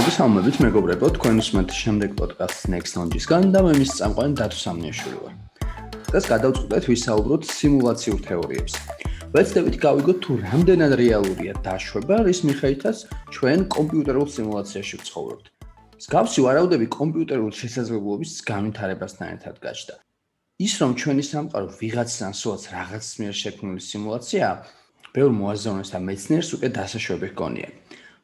მოგესალმებით მეგობრებო, თქვენ უსმენთ შემდეგ პოდკასტს Next Launch-ისგან და მე მის წამყვანი დათო სამნიაშვილი ვარ. დღეს გადავწყვეტეთ ვისაუბროთ სიმულაციურ თეორიებზე. ვეცდებით გავიგოთ თუ რამდენად რეალურია დაშვება, რის მიხედვითაც ჩვენ კომპიუტერულ სიმულაციაში ვცხოვრობთ. მსგავსი ვარაუდები კომპიუტერულ შესაძლებლობების განვითარებასთან ერთად გაჩნდა. ის რომ ჩვენი სამყარო ვიღაცთან სულაც რაღაც მიერ შექმნილი სიმულაციაა, ბევრ მოაზროვნეს და მეცნიერს უკვე დასაშვები ჰგონია.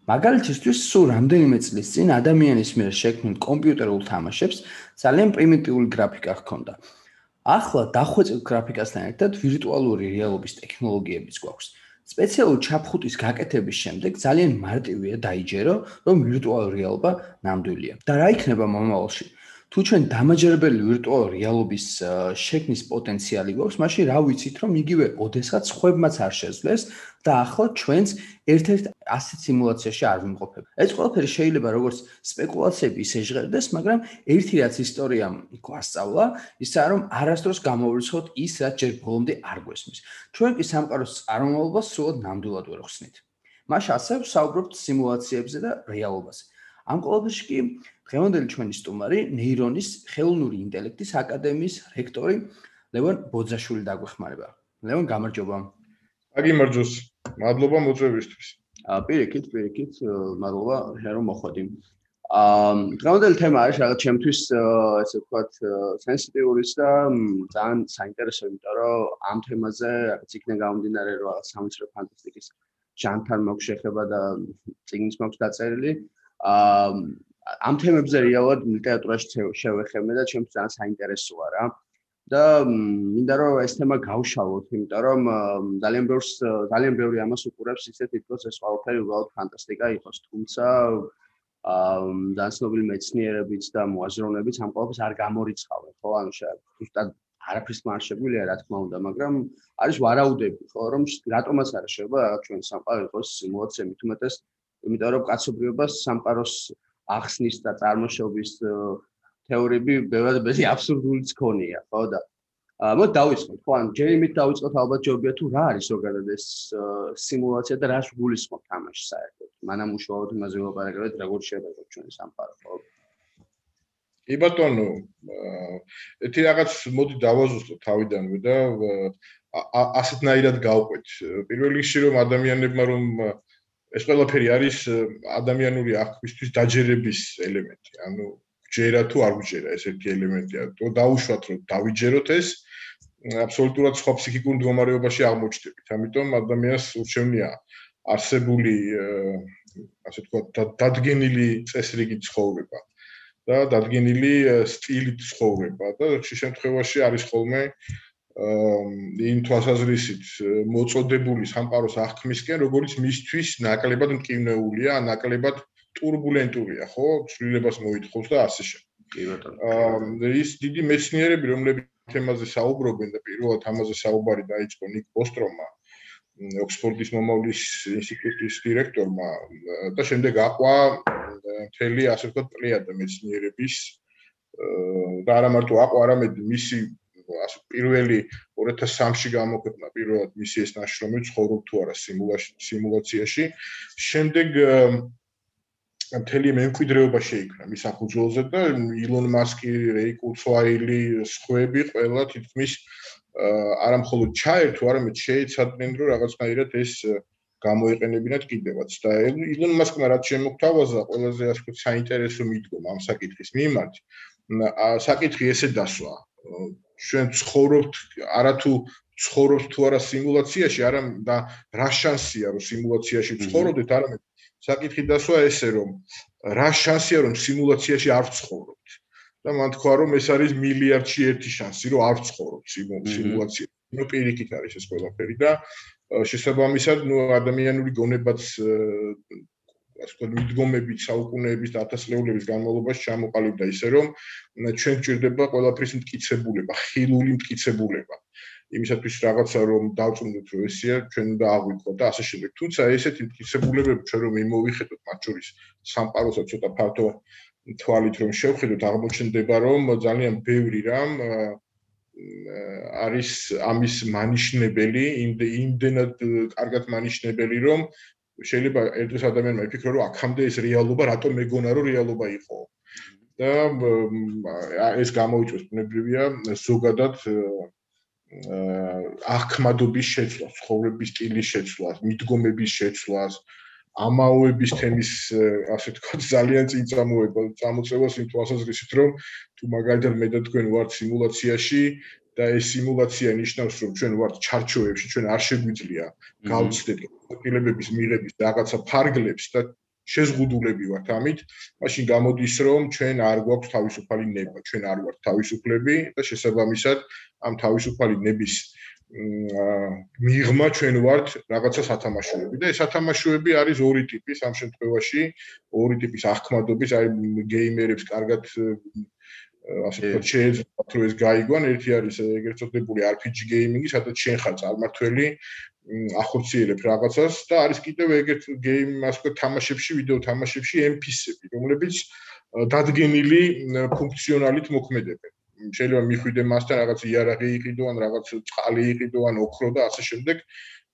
მაგალითისთვის, სულ რამდენიმე წლის წინ ადამიანის მიერ შექმნილ კომპიუტერულ თამაშებს ძალიან პრიმიტიული გრაფიკა ჰქონდა. ახლა დახვეწილ გრაფიკასთან ერთად ვირტუალური რეალობის ტექნოლოგიებიც გვაქვს. სპეციალური ჩაფხუტის გაკეთების შემდეგ ძალიან მარტივია დაიჯერო, რომ ვირტუალური რეალობა ნამდვილია. და რა იქნება მომავალში? თუ ჩვენ დამაჯერებელი ვირტუალური რეალობის შექმნის პოტენციალი გვაქვს, მაშინ რა ვიცით, რომ იგივე ოდესღაც ხვებმაც არ შეძლეს და ახლა ჩვენს ერთ-ერთ ასეთ სიმულაციაში არ ვიმყოფებ. ეს ყველაფერი შეიძლება როგორც სპეკულაციები ისე ჟღერდეს, მაგრამ ერთი რაც ისტორიამ გვასწავლა, ისაა რომ არასდროს გამოვრიცხოთ ის, რაც ჯერ ბოლომდე არ გვესმის. ჩვენ კი სამყაროს წარმომავლობას სულად ნამდვილად ვერ ხსნით. მაშ ასე ვსაუბრობთ სიმულაციებზე და რეალობაზე. ამ ყოველში კი დღევანდელი ჩვენი სტუმარი ნეირონის ხელოვნური ინტელექტის აკადემიის რექტორი ლევან ბოძაშვილი დაგვეხმარება. ლევან გამარჯობა. აგიმარჯოს. მადლობა მოწვევისთვის. აა პირიქით, პირიქით, მადლობა რომ მოხვედი. აა დღევანდელი თემა არის რაღაც ჩემთვის ესე ვთქვათ სენსიტიურის და ძალიან საინტერესო, იმიტომ რომ ამ თემაზე რაღაც იქნა გამომდინარე რაღაც სამეცნიერო ფანტასტიკის ჟანრთან მაქვს შეხება და წიგნის მაქვს დაწერილი. აა ამ თემებზე რეალურად ლიტერატურაში შევეხებნე და ჩემს ძალიან საინტერესოა რა. და მინდა რომ ეს თემა გავშალოთ, იმიტომ რომ ძალიან ბევრს ძალიან ბევრი ამას უყურებს ისე თითქოს ეს ყველაფერი უბრალოდ ფანტასტიკა იყოს, თუმცა აა დასნობილი მეცნიერებიც და მოაზროვნებიც ამ ყველაფერს არ გამორიცხავენ, ხო? ანუ ზუსტად არაფრის მარშებულია, რა თქმა უნდა, მაგრამ არის ვარაუდები, ხო, რომ რატომაც არ შეიძლება რაღაც ჩვენ სამყარო იყოს სიმულაცია მით უმეტეს იმიტომ რომ კაცობრიობას სამყაროს ახსნის და წარმოშობის თეორიები ბევრად მეტი აბსურდულიც ქონია, ხო და მოდი დავიწყოთ, ხო, ან ჯერ იმით დავიწყოთ ალბათ ჯობია თუ რა არის ზოგადად ეს სიმულაცია და რას გულისხმობ თამაში საერთოდ. მანამ უშუალოდ იმაზე ვილაპარაკებთ, როგორ შეიძლება ჩვენ სამყარო, ხო? კი ბატონო, ეთი რაღაც მოდი დავაზუსტო თავიდანვე და ასეთნაირად გავყვეთ. პირველ რიგში რომ ადამიანებმა რომ ეს ყველაფერი არის ადამიანური აღქმისთვის დაჯერების ელემენტი. ანუ ჯერა თუ არ გჯერა, ეს ერთი ელემენტია. თუ დაუშვათ რომ დავიჯეროთ ეს აბსოლუტურად სხვა ფსიქიკურ მდგომარეობაში აღმოჩნდებით. ამიტომ ადამიანს ურჩევნია არსებული ასე თქვა დადგენილი წესრიგი ცხოვრება და დადგენილი სტილით ცხოვრება და შე შემთხვევაში არის ხოლმე იმ თვალსაზრისით მოწოდებული სამყაროს აღქმისკენ, როგორც მისთვის ნაკლებად მტკივნეულია, ნაკლებად турბულენტურია, ხო? ცვლილებას მოითხოვს და ასე შემდეგ. კი ბატონო. ის დიდი მეცნიერები, რომლებიც თემაზე საუბრობენ და პირველად ამაზე საუბარი დაიწყო ნიკ ბოსტრომა, ოქსფორდის მომავლის ინსტიტუტის დირექტორმა და შემდეგ აყვა მთელი ასე ვთქვათ პლეიადა მეცნიერების და არა მარტო აყვა, არამედ მისი ასე პირველი 2003-ში გამოქვეყნა პირველად მისი ეს ნაშრომი ცხოვრობ თუ არა სიმულაციაში. შემდეგ მთელი მემკვიდრეობა შეიქმნა მის ახუძველზე და ილონ მასკი, რეი კუცვაილი, სხვები ყველა თითქმის არა მხოლოდ ჩაერთო, არამედ შეეცადნენ რომ რაღაცნაირად ეს გამოიყენებინათ კიდევაც. და ილონ მასკმა რაც შემოგთავაზა ყველაზე ასე ვთქვათ საინტერესო მიდგომა ამ საკითხის მიმართ. საკითხი ესე დასვა ჩვენ ცხოვრობთ არათუ ცხოვრობთ თუ არა სიმულაციაში, არა და რა შანსია რომ სიმულაციაში ცხოვრობდეთ, არამედ საკითხი დასვა ესე რომ რა შანსია რომ სიმულაციაში არ ცხოვრობთ. და მან თქვა რომ ეს არის მილიარდში ერთი შანსი რომ არ ცხოვრობთ სიმულაციაში. ნუ პირიქით არის ეს ყველაფერი და შესაბამისად ნუ ადამიანური გონებაც ასე ვთქვათ, მიდგომებით საუკუნეების და ათასწლეულების განმავლობაში ჩამოყალიბდა ისე რომ ჩვენ გვჭირდება ყველაფრის მტკიცებულება, ხილული მტკიცებულება. იმისათვის რაღაცა რომ დავწუნდეთ რომ ესია ჩვენ უნდა აღვიქვათ და ასე შემდეგ. თუმცა ესეთი მტკიცებულებები ჩვენ რომ იმოვიხედოთ მათ შორის სამყაროსა ცოტა ფართო თვალით რომ შევხედოთ, აღმოჩნდება რომ ძალიან ბევრი რამ არის ამის მანიშნებელი, იმდენად კარგად მანიშნებელი რომ შეიძლება ერთის ადამიანმა იფიქრო, რომ აქამდე ეს რეალობა რატომ მეგონა, რომ რეალობა იყო. და ეს გამოიწვევს ბუნებრივია ზოგადად ახმადობის შეცვლას, ცხოვრების სტილის შეცვლას, მიდგომების შეცვლას, ამაოების თემის ასე თქვა ძალიან წინწამოება, წამოწევას იმ თვალსაზრისით, რომ თუ მაგალითად მე და თქვენ ვართ სიმულაციაში და ეს სიმულაცია ნიშნავს, რომ ჩვენ ვართ ჩარჩოებში, ჩვენ არ შეგვიძლია გავცდეთ პილებების მიღების რაღაცა ფარგლებს და შეზღუდულები ვართ ამით, მაშინ გამოდის, რომ ჩვენ არ გვაქვს თავისუფალი ნება, ჩვენ არ ვართ თავისუფლები და შესაბამისად ამ თავისუფალი ნების მიღმა ჩვენ ვართ რაღაცა სათამაშოები. და ეს სათამაშოები არის ორი ტიპის ამ შემთხვევაში ორი ტიპის ახმადობის აი გეიმერებს კარგად ასე ვთქვათ შეიძლება რომ ეს გაიგონ ერთი არის ეგრეთ წოდებული RPG gaming-ი სადაც შენ ხარ წარმართველი ახორციელებ რაღაცას და არის კიდევ ეგრეთ game ასე ვთქვათ თამაშებში ვიდეო თამაშებში NPC-ები რომლებიც დადგენილი ფუნქციონალით მოქმედებენ შეიძლება მიხვიდე მასთან რაღაც იარაღი იყიდო ან რაღაც წყალი იყიდო ან ოქრო და ასე შემდეგ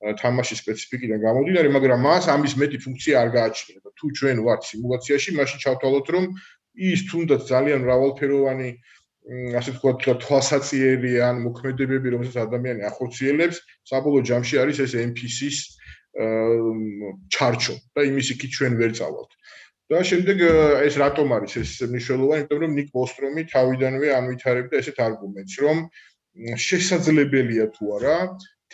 თამაშის სპეციფიკიდან გამოდიდარი, მაგრამ მას ამის მეტი ფუნქცია არ გააჩნია. თუ ჩვენ ვართ სიმულაციაში, მაშინ ჩავთვალოთ, რომ ის თუნდაც ძალიან მრავალფეროვანი ასე ვთქვათ, თვალსაჩინელი ან მოქმედებები, რომელსაც ადამიანი ახორციელებს, საბოლოო ჯამში არის ეს NPC-ს ჩარჩო და იმის იქით ჩვენ ვერ წავალთ. და შემდეგ ეს რატომ არის ეს მნიშვნელოვანი? იმიტომ რომ ნიკ ბოსტრომი თავიდანვე ამვითარებდა ესეთ არგუმენტს, რომ შესაძლებელია თუ არა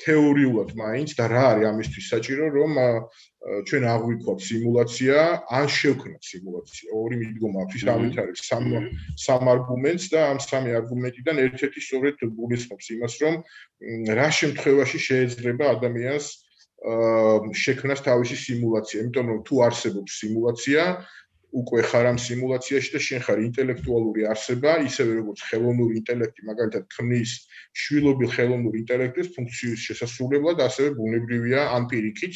თეორიულად მაინც და რა არის ამისთვის საჭირო, რომ ჩვენ აღვიქვათ სიმულაცია, ან შევქნათ სიმულაცია. ორი მიდგომა აქვს, ის ამვითარებს სამ სამ არგუმენტს და ამ სამი არგუმენტიდან ერთ-ერთი სწორედ გულისხმობს იმას, რომ რა შემთხვევაში შეიძლება ადამიანს შექმნას თავისი სიმულაცია, იმიტომ რომ თუ არსებობს სიმულაცია, უკვე ხარ ამ სიმულაციაში და შენ ხარ ინტელექტუალური არსება, ისევე როგორც ხელოვნური ინტელექტი, მაგალითად ქმნის შვილობი ხელოვნური ინტელექტის ფუნქციის შესასრულებლად, ასევე ბუნებრივია ამ პირიქით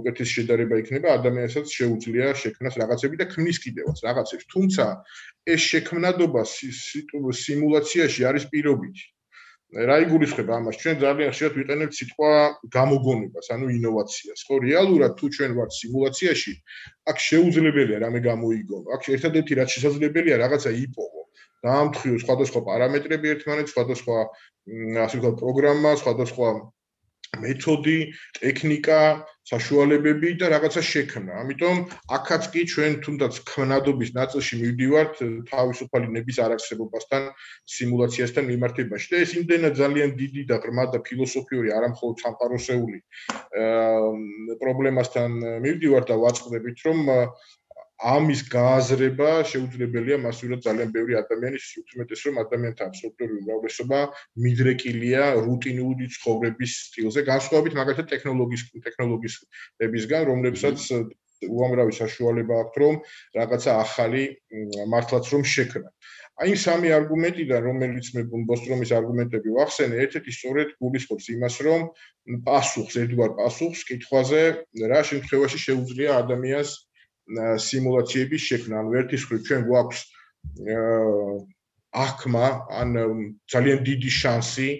უკეთეს შედარება იქნება ადამიანსაც შეუძლია შექმნას რაღაცები და ქმნის კიდევაც რაღაცებს. თუმცა ეს შექმნადობა სიმულაციაში არის პირობითი. რა იგულისხმება ამას? ჩვენ ძალიან ხშირად ვიყენებთ სიტყვა გამოგონებას, ანუ ინოვაციას. ხო, რეალურად თუ ჩვენ ვართ სიმულაციაში, აქ შეუძლებელია რამე გამოიგონო. აქ ერთადერთი რაც შესაძლებელია რაღაცა იპოვო. დაამთხიო სხვადასხვა პარამეტრები ერთმანეთს, სხვადასხვა ასე ვთქვათ, პროგრამა, სხვადასხვა მეთოდი, ტექნიკა, საშუალებები და რაღაცა შექმნა. ამიტომ აქაც კი ჩვენ თუნდაც ქმნადობის ნაწილში მივდივართ თავისუფალი ნების არარსებობასთან, სიმულაციასთან მიმართებაში. და ეს იმდენად ძალიან დიდი და ღრმა და ფილოსოფიური, არამხოლოდ სამყაროსეული პრობლემასთან მივდივართ და ვაწყდებით, რომ ამის გააზრება შეუძლებელია მასურად ძალიან ბევრი ადამიანის უმეტეს რომ ადამიანთა აბსოლუტური უმრავლესობა მიდრეკილია რუტინული ცხოვრების სტილზე განსხვავებით მაგალითად ტექნოლოგიის ტექნოლოგიისებისგან რომლებსაც უამრავი საშუალება აქვს რომ რაღაცა ახალი მართლაც რომ შექმნა. აი სამი არგუმენტიდან რომელიც მე ბოსტრომის არგუმენტები ვახსენე ერთ-ერთი სწორედ გულისხმობს იმას რომ პასუხს ერთგვარ პასუხს კითხვაზე რა შემთხვევაში შეუძლია ადამიანს სიმულაციების შექმნა. ანუ ერთის მხრივ ჩვენ გვაქვს ახმა, ან ძალიან დიდი შანსი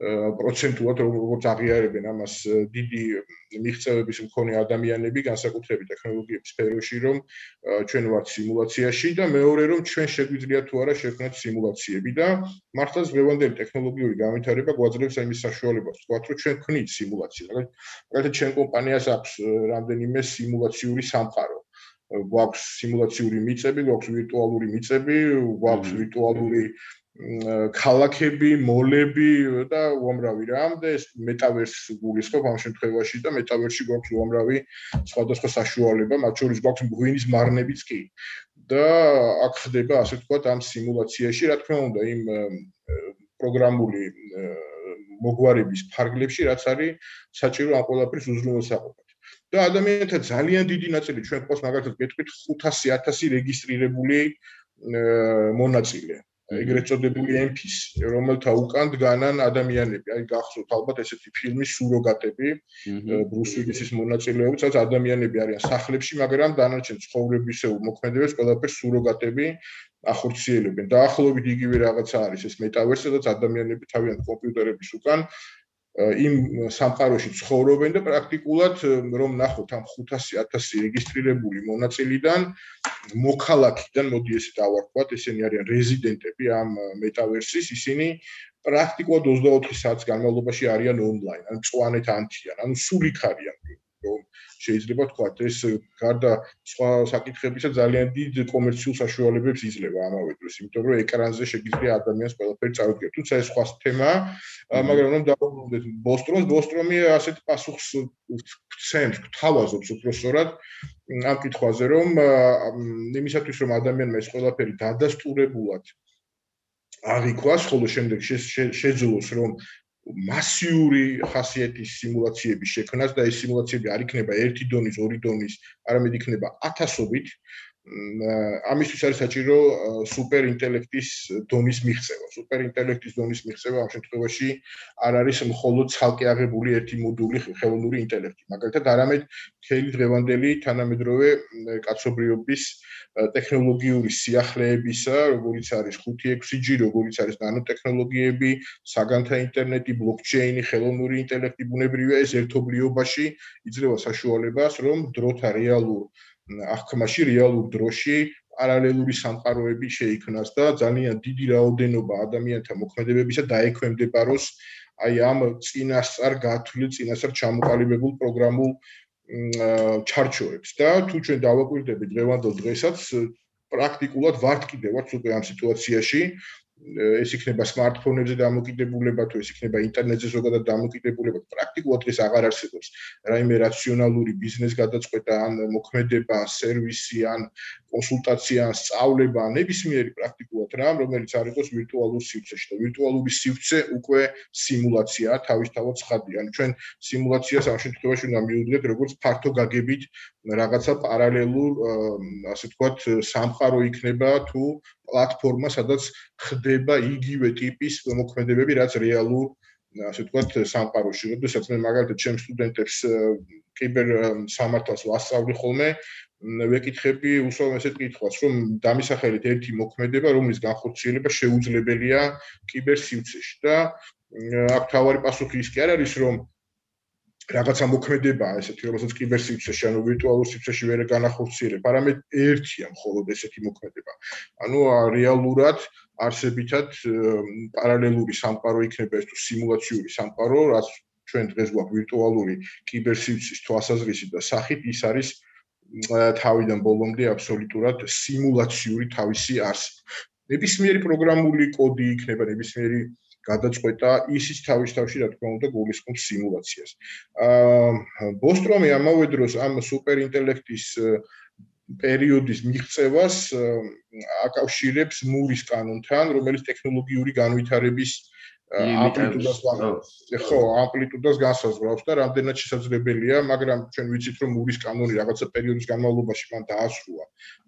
პროცენტულად როგორც აღიარებენ ამას დიდი მიღწევების მქონე ადამიანები განსაკუთრებით ტექნოლოგიების სფეროში რომ ჩვენ ვართ სიმულაციაში და მეორე რომ ჩვენ შეგვიძლია თუ არა შექმნათ სიმულაციები და მართლაც გვევანდელი ტექნოლოგიური განვითარება გვაძლევს ამის საშუალებას თქვა რომ ჩვენ ვქნით სიმულაციას მაგალითად ჩვენ კომპანიას აქვს რამდენიმე სიმულაციური სამყარო გვაქვს სიმულაციური მიწები, გვაქვს ვირტუალური მიწები, გვაქვს ვირტუალური ქალაქები, მოლები და უამრავი რამ და ეს მეტავერსი გულისხმობ ამ შემთხვევაში და მეტავერსში გვაქვს უამრავი სხვადასხვა საშუალება, მათ შორის გვაქვს მღვინის მარნებიც კი. და აქ ხდება ასე ვთქვათ ამ სიმულაციაში, რა თქმა უნდა, იმ პროგრამული მოგვარების ფარგლებში, რაც არის საჭირო ამ ყველაფრის უზრუნველსაყოფად. და ადამიანთა ძალიან დიდი ნაწილი ჩვენ ყავს მაგალითად გეტყვით 500.000 რეგისტრირებული მონაწილე. ეგრეთ წოდებული MPs რომელთა უკან დგანან ადამიანები. აი გახსოვთ ალბათ ესეთი ფილმი სუროგატები ბრუს უილისის მონაწილეობით სადაც ადამიანები არიან სახლებში მაგრამ დანარჩენ ცხოვრებისეულ მოქმედებებს ყველაფერს სუროგატები ახორციელებენ. და ახლობით იგივე რაღაცა არის ეს მეტავერსი სადაც ადამიანები თავიანთ კომპიუტერების უკან იმ სამყაროში ცხოვრობენ და პრაქტიკულად რომ ნახოთ ამ 500.000 რეგისტრირებული მონაწილიდან მოქალაქიდან მოდი ესე დავარქვათ ესენი არიან რეზიდენტები ამ მეტავერსის ისინი პრაქტიკულად 24 საათის განმავლობაში არიან ონლაინ ან წვანეთ ანთიან ანუ სულ იქ არიან რომ შეიძლება თქვა ეს გარდა სხვა საკითხებისა ძალიან დიდ კომერციულ საშუალებებს იძლევა ამავე დროს, იმიტომ რომ ეკრანზე შეგიძლია ადამიანს ყველაფერი წავიდგეთ. თუმცა ეს სხვა თემა, მაგრამ რომ დავუბრუნდეთ ბოსტრომს, ბოსტრომი ასეთ პასუხს ცენტრ თავაზობს უბრალოდ ამ კითხვაზე, რომ იმისათვის რომ ადამიანმა ეს ყველაფერი დადასტურებულად აღიქვას, ხოლო შემდეგ შეძლოს რომ მასიური ხასიათის სიმულაციების შექმნას და ეს სიმულაციები არ იქნება ერთი დონის, ორი დონის, არამედ იქნება ათასობით. ამისთვის არის საჭირო სუპერ ინტელექტის დონის მიღწევა. სუპერ ინტელექტის დონის მიღწევა ამ შემთხვევაში არ არის მხოლოდ ცალკე აღებული ერთი მოდული ხელოვნური ინტელექტი, მაგალითად არამედ მთელი დღევანდელი თანამედროვე კაცობრიობის ტექნოლოგიური სიახლეებისა, როგორიც არის 5-6G, როგორიც არის ნანოტექნოლოგიები, საგანთა ინტერნეტი, ბლოკჩეინი, ხელოვნური ინტელექტი, ბუნებრივია ეს ერთობლიობაში იძლევა საშუალებას, რომ დროთა რეალურ აღქმაში, რეალურ დროში პარალელური სამყაროები შეიქმნას და ძალიან დიდი რაოდენობა ადამიანთა მოქმედებებისა დაექვემდებაროს აი ამ წინასწარ გათვლილ, წინასწარ ჩამოყალიბებულ პროგრამულ ჩარჩოებს. და თუ ჩვენ დავაკვირდებით დღევანდელ დღესაც პრაქტიკულად ვართ კიდევ ვართ უკვე ამ სიტუაციაში ეს იქნება smartphone-ებზე დამოკიდებულება თუ ეს იქნება ინტერნეტზე ზოგადად დამოკიდებულება პრაქტიკულად ეს აღარ არსებობს. რაიმე რაციონალური ბიზნეს გადაწყვეტა ან მოქმედება სერვისი ან კონსულტაცია ან სწავლება ნებისმიერი პრაქტიკულად რამ რომელიც არ იყოს ვირტუალურ სივრცეში და ვირტუალური სივრცე უკვე სიმულაციაა თავისთავად ცხადია. ანუ ჩვენ სიმულაციას ამ შემთხვევაში უნდა მივუძლიეთ როგორც ფართო გაგებით რაღაცა პარალელურ ასე ვთქვათ სამყარო იქნება თუ პლატფორმა, სადაც ხდება იგივე ტიპის მოქმედებები, რაც რეალურ ასე ვთქვათ, სამყაროში. როდესაც მე მაგალითად ჩემ სტუდენტებს კიბერ სამართალს ვასწავლი ხოლმე, ვეკითხები უსვამ ესეთ კითხვას, რომ დამისახელეთ ერთი მოქმედება, რომლის განხორციელება შეუძლებელია კიბერ სივრცეში და აქ თავარი პასუხი ის კი არ არის, რომ რაღაცა მოქმედებაა ესეთი, რომელსაც კიბერსივრცეში, ანუ ვირტუალურ სივრცეში ვერ განახორციელებ, არამედ ერთია მხოლოდ ესეთი მოქმედება. ანუ რეალურად არსებითად პარალელური სამყარო იქნება ეს თუ სიმულაციური სამყარო, რაც ჩვენ დღეს გვაქვს ვირტუალური კიბერსივრცის თვალსაზრისით და სახით ის არის თავიდან ბოლომდე აბსოლუტურად სიმულაციური თავისი არსი. ნებისმიერი პროგრამული კოდი იქნება ნებისმიერი გადაწყვეტა ისიც თავის თავში რა თქმა უნდა გულისხმობს სიმულაციას. აა ბოსტრომი ამავე დროს ამ სუპერინტელექტის პერიოდის მიღწევას აკავშირებს მურის კანონთან, რომელიც ტექნოლოგიური განვითარების ამპლიტუდას განსაზღვრავს. ხო, ამპლიტუდას განსაზღვრავს და რამდენად შესაძლებელია, მაგრამ ჩვენ ვიცით, რომ მურის კანონი რაღაცა პერიოდის განმავლობაში მან დაასრულა.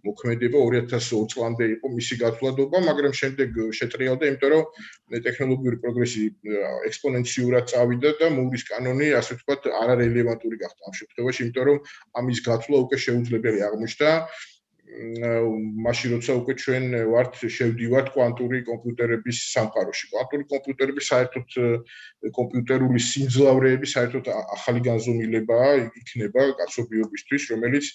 მოქმედება 2020 წლამდე იყო მისი გათვლადობა, მაგრამ შემდეგ შეტრიალდა, იმიტომ რომ ტექნოლოგიური პროგრესი ექსპონენციურად წავიდა და მურის კანონი, ასე ვთქვათ, არარელევანტური გახდა ამ შემთხვევაში, იმიტომ რომ ამის გათვლა უკვე შეუძლებელი აღმოჩნდა. მაშინ როცა უკვე ჩვენ ვართ შევდივართ კვანტური კომპიუტერების სამყაროში. კვანტური კომპიუტერები საერთოდ კომპიუტერული სიმძლავრეები საერთოდ ახალი განზომილებაა, იქნება კაცობრიობისთვის, რომელიც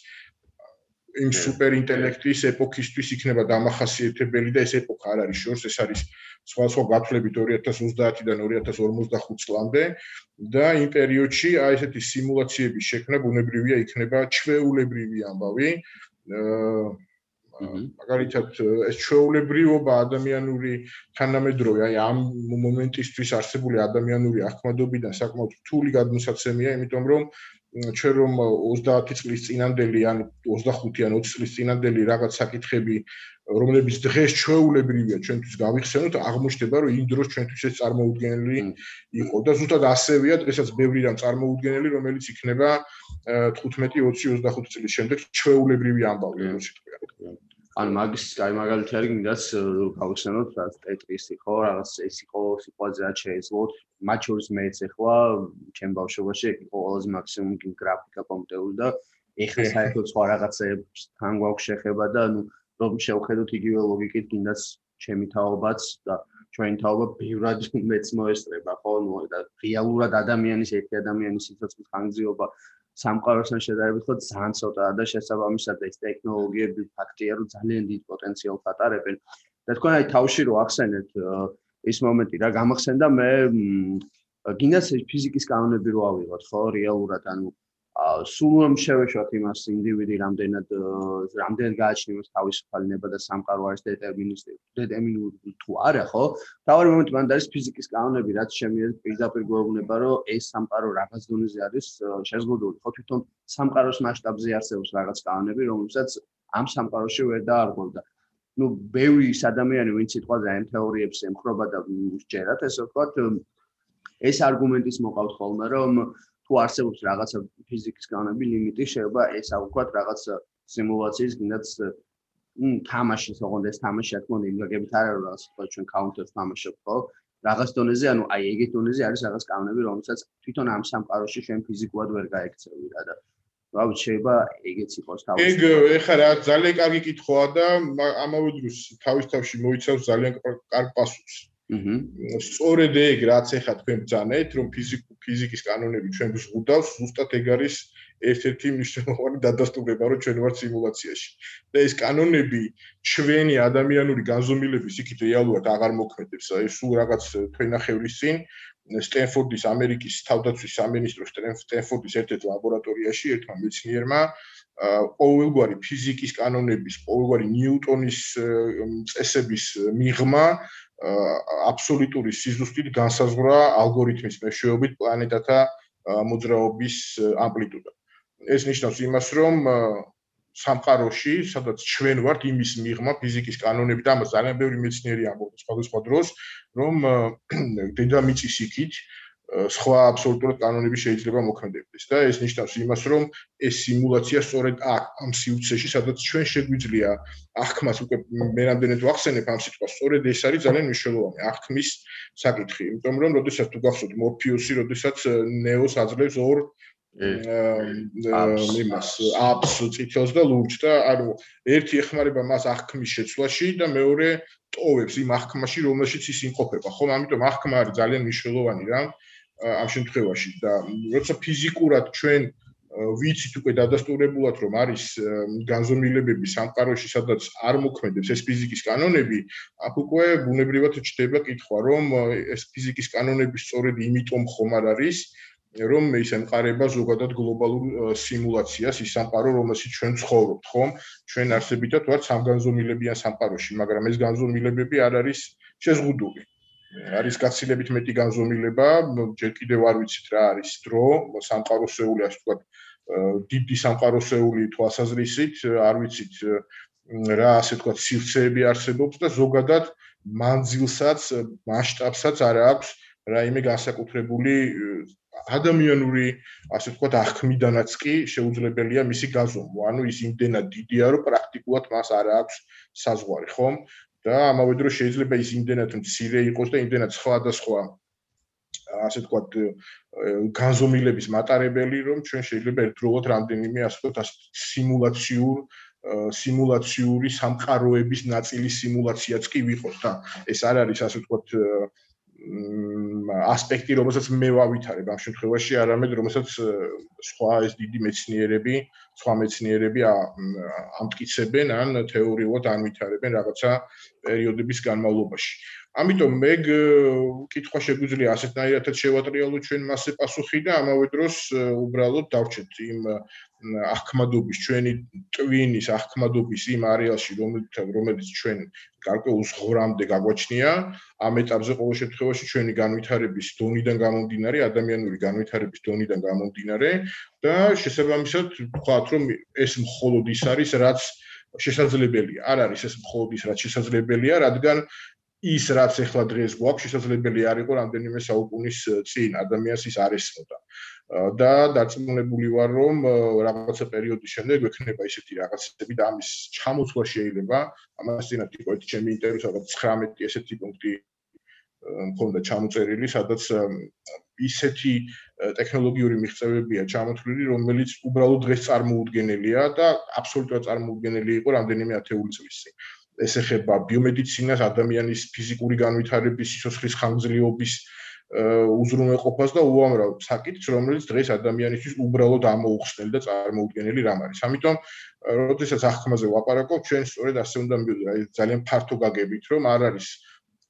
იმ სუპერინტელექტის ეპოქისთვის იქნება დამახასიათებელი და ეს ეპოქა არ არის შორს, ეს არის სხვა სხვა გათვლებით 2030-დან 2045 წლამდე და იმ პერიოდში აი ესეთი სიმულაციების შექმნა ბუნებრივია იქნება ჩვეულებრივი ამბავი. მაგალითად ეს ჩვეულებრივობა ადამიანური თანამედროვე აი ამ მომენტისთვის არსებული ადამიანური ახმადობიდან საკმაოდ რთული გადმოსაცემია იმიტომ რომ ჩვენ რომ 30 წლის წინანდელი ან 25 ან 20 წლის წინანდელი რაღაც საკითხები რომლებიც დღეს ჩვეულებრივია ჩვენთვის გავიხსენოთ აღმოჩნდება რომ იმ დროს ჩვენთვის ეს წარმოუდგენელი იყო და ზუსტად ასევეა დღესაც ბევრი რამ წარმოუდგენელი რომელიც იქნება 15 20 25 წლის შემდეგ ჩვეულებრივი ამბავი როგორც თქვია ან მაგის კაი მაგალითი არის გინდაც გავიხსენოთ რა ტეტრისი ხო რაღაც ეს იყო სიტუაცია რაც შეეძლოთ. მათ შორის მეც ახლა ჩემ ბავშვობაში იყო ყველაზე მაქსიმუმ გინ გრაფიკა კომპიუტერული და ეხლა საერთოდ სხვა რაღაცებს თან გვაქვს შეხება და ანუ რომ შევხედოთ იგივე ლოგიკით გინდაც ჩემი თაობაც და ჩვენი თაობა ბევრად მეც მოესწრება, ხო, ნუ და რეალურად ადამიანის ერთი ადამიანის სიცოცხლის ხანგრძლივობა სამყაროსთან შედარებით ხო ძალიან ცოტაა და შესაბამისად ეს ტექნოლოგიები ფაქტია რომ ძალიან დიდ პოტენციალს ატარებენ. და თქვენ აი თავში რო ახსენეთ ის მომენტი რა გამახსენდა მე გინდას ფიზიკის კანონები რო ავიღოთ ხო რეალურად ანუ სულ შევეშვათ იმას ინდივიდი რამდენად რამდენად გააჩნიოს თავისუფალი ნება და სამყარო არის დეტერმინისტი დეტერმინული თუ არა ხო? თავი მომენტი მანდ არის ფიზიკის კანონები რაც შემიძლია პირდაპირ გვეუბნება რომ ეს სამყარო რაღაც დონეზე არის შეზღუდული ხო? თვითონ სამყაროს მასშტაბზე არსებობს რაღაც კანონები რომელსაც ამ სამყაროში ვერ დაარღვევდა. ну ბევრი ადამიანი ვინც სიტყვაზე ამ თეორიებს ემხრობა და შეერათ ესე ვთქვათ ეს არგუმენტის მოყავთ ხოლმე რომ თუ არსებობს რაღაცა ფიზიკის კანონები ლიმიტი შეიძლება ეს აუქვათ რაღაც სიმულაციის გინდაც მ თამაშის ოღონდ ეს თამაში რა თქმა უნდა იმ გაგებით არ არის რაღაც თქვა ჩვენ კაუნტერს თამაშობ ხო? რაღაც დონეზე ანუ აი ეგეთ დონეზე არის რაღაც კანონები რომელსაც თვითონ ამ სამყაროში ჩვენ ფიზიკურად ვერ გაიქცევი რა და რავი შეიძლება ეგეც იყოს თავის ეგ ეხლა რა ძალიან კარგი კითხვაა და ამავე დროს თავის თავში მოიცავს ძალიან კარგ პასუხს აჰა. სწორედ ეგ რაც ახლა თქვენ ბძანეთ, რომ ფიზიკუ ფიზიკის კანონები ჩვენ გვზღუდავს, ზუსტად ეგ არის ერთ-ერთი მნიშვნელოვანი დადასტურება, რომ ჩვენ ვართ სიმულაციაში. და ეს კანონები ჩვენი ადამიანური განზომილების იქით რეალურად აღარ მოქმედებს. აი სულ რაღაც თქვენახევრის წინ სტენფორდის ამერიკის თავდაცვის სამინისტროს სტენფორდის ერთ-ერთ ლაბორატორიაში ერთმა მეცნიერმა ყოველგვარი ფიზიკის კანონების, ყოველგვარი ნიუტონის წესების მიღმა აბსოლუტური სიზუსტით განსაზღვრა ალგორითმის მეშვეობით პლანეტათა მოძრაობის ამპლიტუდა. ეს ნიშნავს იმას, რომ სამყაროში, სადაც ჩვენ ვართ იმის მიღმა ფიზიკის კანონები და ამას ძალიან ბევრი მეცნიერი ამბობს სხვადასხვა დროს, რომ დედამიწის იქით სხვა აბსოლუტურად კანონები შეიძლება მოქმედებდეს და ეს ნიშნავს იმას, რომ ეს სიმულაცია სწორედ აქ ამ სიუცეში, სადაც ჩვენ შეგვიძლია აღქმას უკვე მე რამდენად ვახსენებ ამ სიტყვას, სწორედ ეს არის ძალიან მნიშვნელოვანი აღქმის საკითხი, იმიტომ რომ როდესაც თუ გახსოვთ მორფიუსი, როდესაც ნეოს აძლევს ორ იმას აპს წითელს და ლურჯს და ანუ ერთი ეხმარება მას აღქმის შეცვლაში და მეორე ტოვებს იმ აღქმაში რომელშიც ის იმყოფება. ხო ამიტომ აღქმა არის ძალიან მნიშვნელოვანი რა ამ შემთხვევაში და როცა ფიზიკურად ჩვენ ვიცით უკვე დადასტურებულად რომ არის განზომილებები სამყაროში სადაც არ მოქმედებს ეს ფიზიკის კანონები აქ უკვე ბუნებრივად ჩდება კითხვა რომ ეს ფიზიკის კანონები სწორედ იმიტომ ხომ არ არის რომ ის ემყარება ზოგადად გლობალურ სიმულაციას ის სამყარო რომელშიც ჩვენ ცხოვრობთ ხომ? ჩვენ არსებითად ვართ სამგანზომილებიან სამყაროში მაგრამ ეს განზომილებები არ არის შეზღუდული არის გაცილებით მეტი განზომილება, ჯერ კიდევ არ ვიცით რა არის დრო, სამყაროსეული ასე ვთქვათ, დიდი სამყაროსეული თვალსაზრისით, არ ვიცით რა ასე ვთქვათ, სივრცეები არსებობს და ზოგადად მანძილსაც, მასშტაბსაც არ აქვს რაიმე განსაკუთრებული ადამიანური ასე ვთქვათ აღქმიდანაც კი შეუძლებელია მისი გაზომვა. ანუ ის იმდენად დიდია, რომ პრაქტიკულად მას არ აქვს საზღვარი, ხომ? და ამავე დროს შეიძლება ის იმდენად მცირე იყოს და იმდენად სხვა და სხვა ასე ვთქვათ განზომილების მატარებელი რომ ჩვენ შეიძლება ერთდროულად რამდენიმე ასე ვთქვათ სიმულაციურ სიმულაციური სამყაროების ნაწილის სიმულაციაც კი ვიყოთ და ეს არ არის ასე ვთქვათ ასპექტი, რომელსაც მე ვავითარებ ამ შემთხვევაში, არამედ რომელსაც სხვა ეს დიდი მეცნიერები, სხვა მეცნიერები ამტკიცებენ ან თეორიულად ანვითარებენ რაღაცა პერიოდების განმავლობაში. ამიტომ მე კითხვა შეგვიძლია ასეთნაირადაც შევატრიალოთ ჩვენ მასზე პასუხი და ამავე დროს უბრალოდ დავჭეთ იმ აღქმადობის ჩვენი ტვინის აღქმადობის იმ არეალში რომელიც რომელიც ჩვენ გარკვეულ ზღვრამდე გაგვაჩნია ამ ეტაპზე ყოველ შემთხვევაში ჩვენი განვითარების დონიდან გამომდინარე ადამიანური განვითარების დონიდან გამომდინარე და შესაბამისად ვთქვათ რომ ეს მხოლოდ ის არის რაც შესაძლებელია. არ არის ეს მხოლოდ ის რაც შესაძლებელია რადგან ის რაც ახლა დღეს გვაქვს შესაძლებელი არ იყო რამდენიმე საუკუნის წინ ადამიანს ის არ ესწოდა და დარწმუნებული ვარ რომ რაღაცა პერიოდის შემდეგ ექნება ისეთი რაღაცები და ამის ჩამოცვა შეიძლება ამას წინათ იყო ერთი ჩემი ინტერვიუ სადაც 19 ესეთი პუნქტი მქონდა ჩამოწერილი სადაც ისეთი ტექნოლოგიური მიღწევებია ჩამოთვლილი რომელიც უბრალოდ დღეს წარმოუდგენელია და აბსოლუტურად წარმოუდგენელი იყო რამდენიმე ათეული წლის წინ ეს ეხება ბიომედიცინას, ადამიანის ფიზიკური განვითარების, სიცოცხლის ხანგრძლივობის უზრუნველყოფას და უამრავ საკითხს, რომელიც დღეს ადამიანისთვის უბრალოდ ამოუხსნელი და წარმოუდგენელი რამ არის. ამიტომ, როდესაც ახმაზე ვაპარაკობ, ჩვენ სწორედ ასე უნდა მივიდეთ, აი ძალიან ფართო გაგებით, რომ არ არის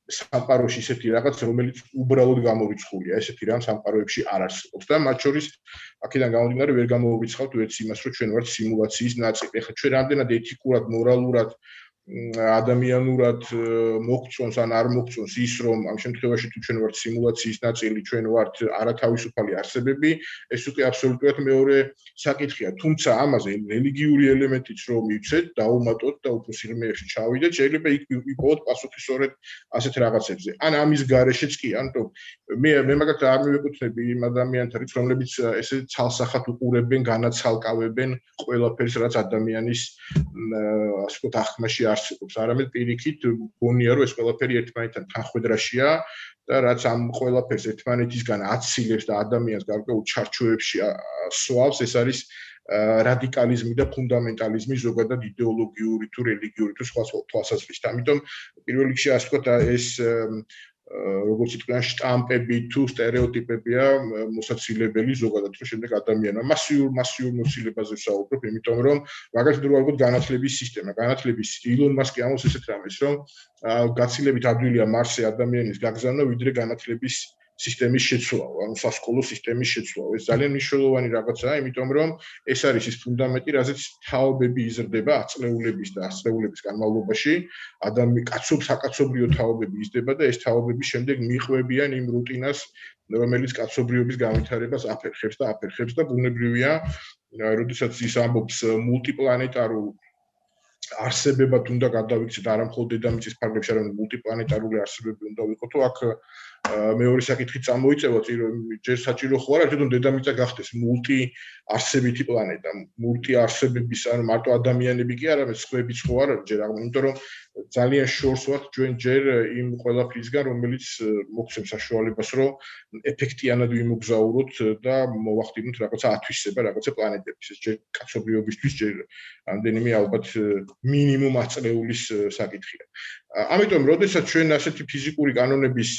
სამყაროში ისეთი რაღაც, რომელიც უბრალოდ გამორიცხულია, ესეთი რამ სამყაროებში არ არსებობს და მათ შორის აქედან გამომდინარე ვერ გამოვიცხავთ ვერც იმას, რომ ჩვენ ვართ სიმულაციის ნაწილი. ეხლა ჩვენ რამდენად ეთიკურად, მორალურად ადამიანურად მოგწონს ან არ მოგწონს ის რომ ამ შემთხვევაში თუ ჩვენ ვართ სიმულაციის ნაწილი, ჩვენ ვართ არათავისუფალი არსებები, ეს უკვე აბსოლუტურად მეორე საკითხია. თუმცა ამაზე რელიგიური ელემენტიც რომ მივცეთ, დაუმატოთ და უფრო სიღრმეებში ჩავიდეთ, შეიძლება იქ იყოს პასუხი სწორედ ასეთ რაღაცებზე. ან ამის გარეშეც კი, ანუ მე მე მაგათ არ მივეკუთვნები იმ ადამიანთა რიცხვს, რომლებიც ესე ცალსახად უყურებენ, განაცალკავებენ ყველაფერს, რაც ადამიანის ასე ვთქვათ, ახმაში არ არსებობს, არამედ პირიქით გონია რომ ეს ყველაფერი ერთმანეთთან თანხვედრაშია და რაც ამ ყველაფერს ერთმანეთისგან აცილებს და ადამიანს გარკვეულ ჩარჩოებში სვავს, ეს არის რადიკალიზმი და ფუნდამენტალიზმი ზოგადად იდეოლოგიური თუ რელიგიური თუ სხვა თვალსაზრისით. ამიტომ პირველ რიგში ასე ვთქვათ ეს როგორც თქვენ штамპები თუ стереოტიპებია მოსაცილებელი ზოგადად რომ შემდეგ ადამიანმა მასიურ მასიურ მოცილებაზე ვსაუბრობ, იმიტომ რომ მაგალითად რო ვარგოთ განათლების სისტემა, განათლების ილონ მასკი ამოს ესეთ რამეს რომ გაცილებით ადვილია მარსზე ადამიანის გაგზავნა, ვიდრე განათლების სისტემის შეცვლა, ანუ სასკოლო სისტემის შეცვლა. ეს ძალიან მნიშვნელოვანი რაღაცაა, იმიტომ რომ ეს არის ის ფუნდამენტი, რაზეც თაობები იზრდება აწლეულების და აწლეულების განმავლობაში. ადამი კაცობ საკაცობრიო თაობები იზრდება და ეს თაობები შემდეგ მიყვებიან იმ რუტინას, რომელიც კაცობრიობის განვითარებას აფერხებს და აფერხებს და ბუნებრივია, როდესაც ის ამბობს მულტიპლანეტარულ არსებებად უნდა გადავიქცეთ არა მხოლოდ დედამიწის ფარგლებში, არამედ მულტიპლანეტარული არსებები უნდა ვიყოთ, აქ მეორე საკითხი წამოიწევა ჯერ საჭირო ხო არა თვითონ დედამიწა გახდეს მულტი არსებითი პლანეტა მულტი არსებების ან მარტო ადამიანები კი არა მე სხვებიც ხო არა ჯერ აღარ იმიტომ რომ ძალიან შორს ვართ ჩვენ ჯერ იმ ყველაფრისგან რომელიც მოგცემ საშუალებას რომ ეფექტიანად ვიმოგზაუროთ და მოვახდინოთ რაღაცა ათვისება რაღაცა პლანეტების ეს ჯერ კაცობრიობისთვის ჯერ ამდენიმე ალბათ მინიმუმ აწლეულის საკითხია ამიტომ როდესაც ჩვენ ასეთი ფიზიკური კანონების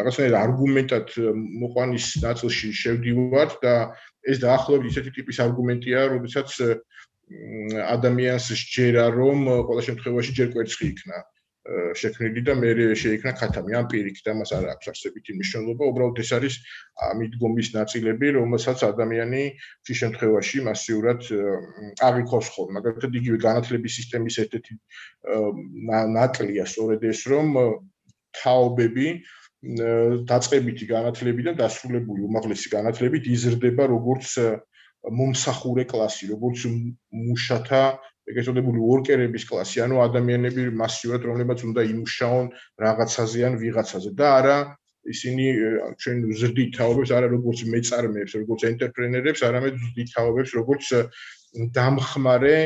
რაღაცნაირად არგუმენტად მოყვანის ნაწილში შევდივართ და ეს დაახლოებით ისეთი ტიპის არგუმენტია, როდესაც ადამიანს შეერა რომ ყველა შემთხვევაში ჯერ კვერცხი იქნა შექმნილი და მე შეიქნა ქათამი. ამ პირიქით ამას არ აქვს არსებითი მნიშვნელობა. უბრალოდ ეს არის მიდგომის ნაწილები რომელსაც ადამიანი ფი შემთხვევაში მასიურად აღიქოს ხოლმე. მაგალითად იგივე განათლების სისტემის ერთ-ერთი ნაკლია სწორედ ეს რომ თაობები დაწყებითი განათლებიდან დასრულებული უმაღლესი განათლებით იზრდება როგორც მომსახურე კლასი, როგორც მუშათა ეგრეთ წოდებული ვორკერების კლასი, ანუ ადამიანები მასიურად რომლებიც უნდა იმუშაონ რაღაცაზე ან ვიღაცაზე. და არა ისინი ჩვენ ზრდით თაობებს არა როგორც მეწარმეებს, როგორც ენტერპრენერებს, არამედ ზრდით თაობებს როგორც დამხმარე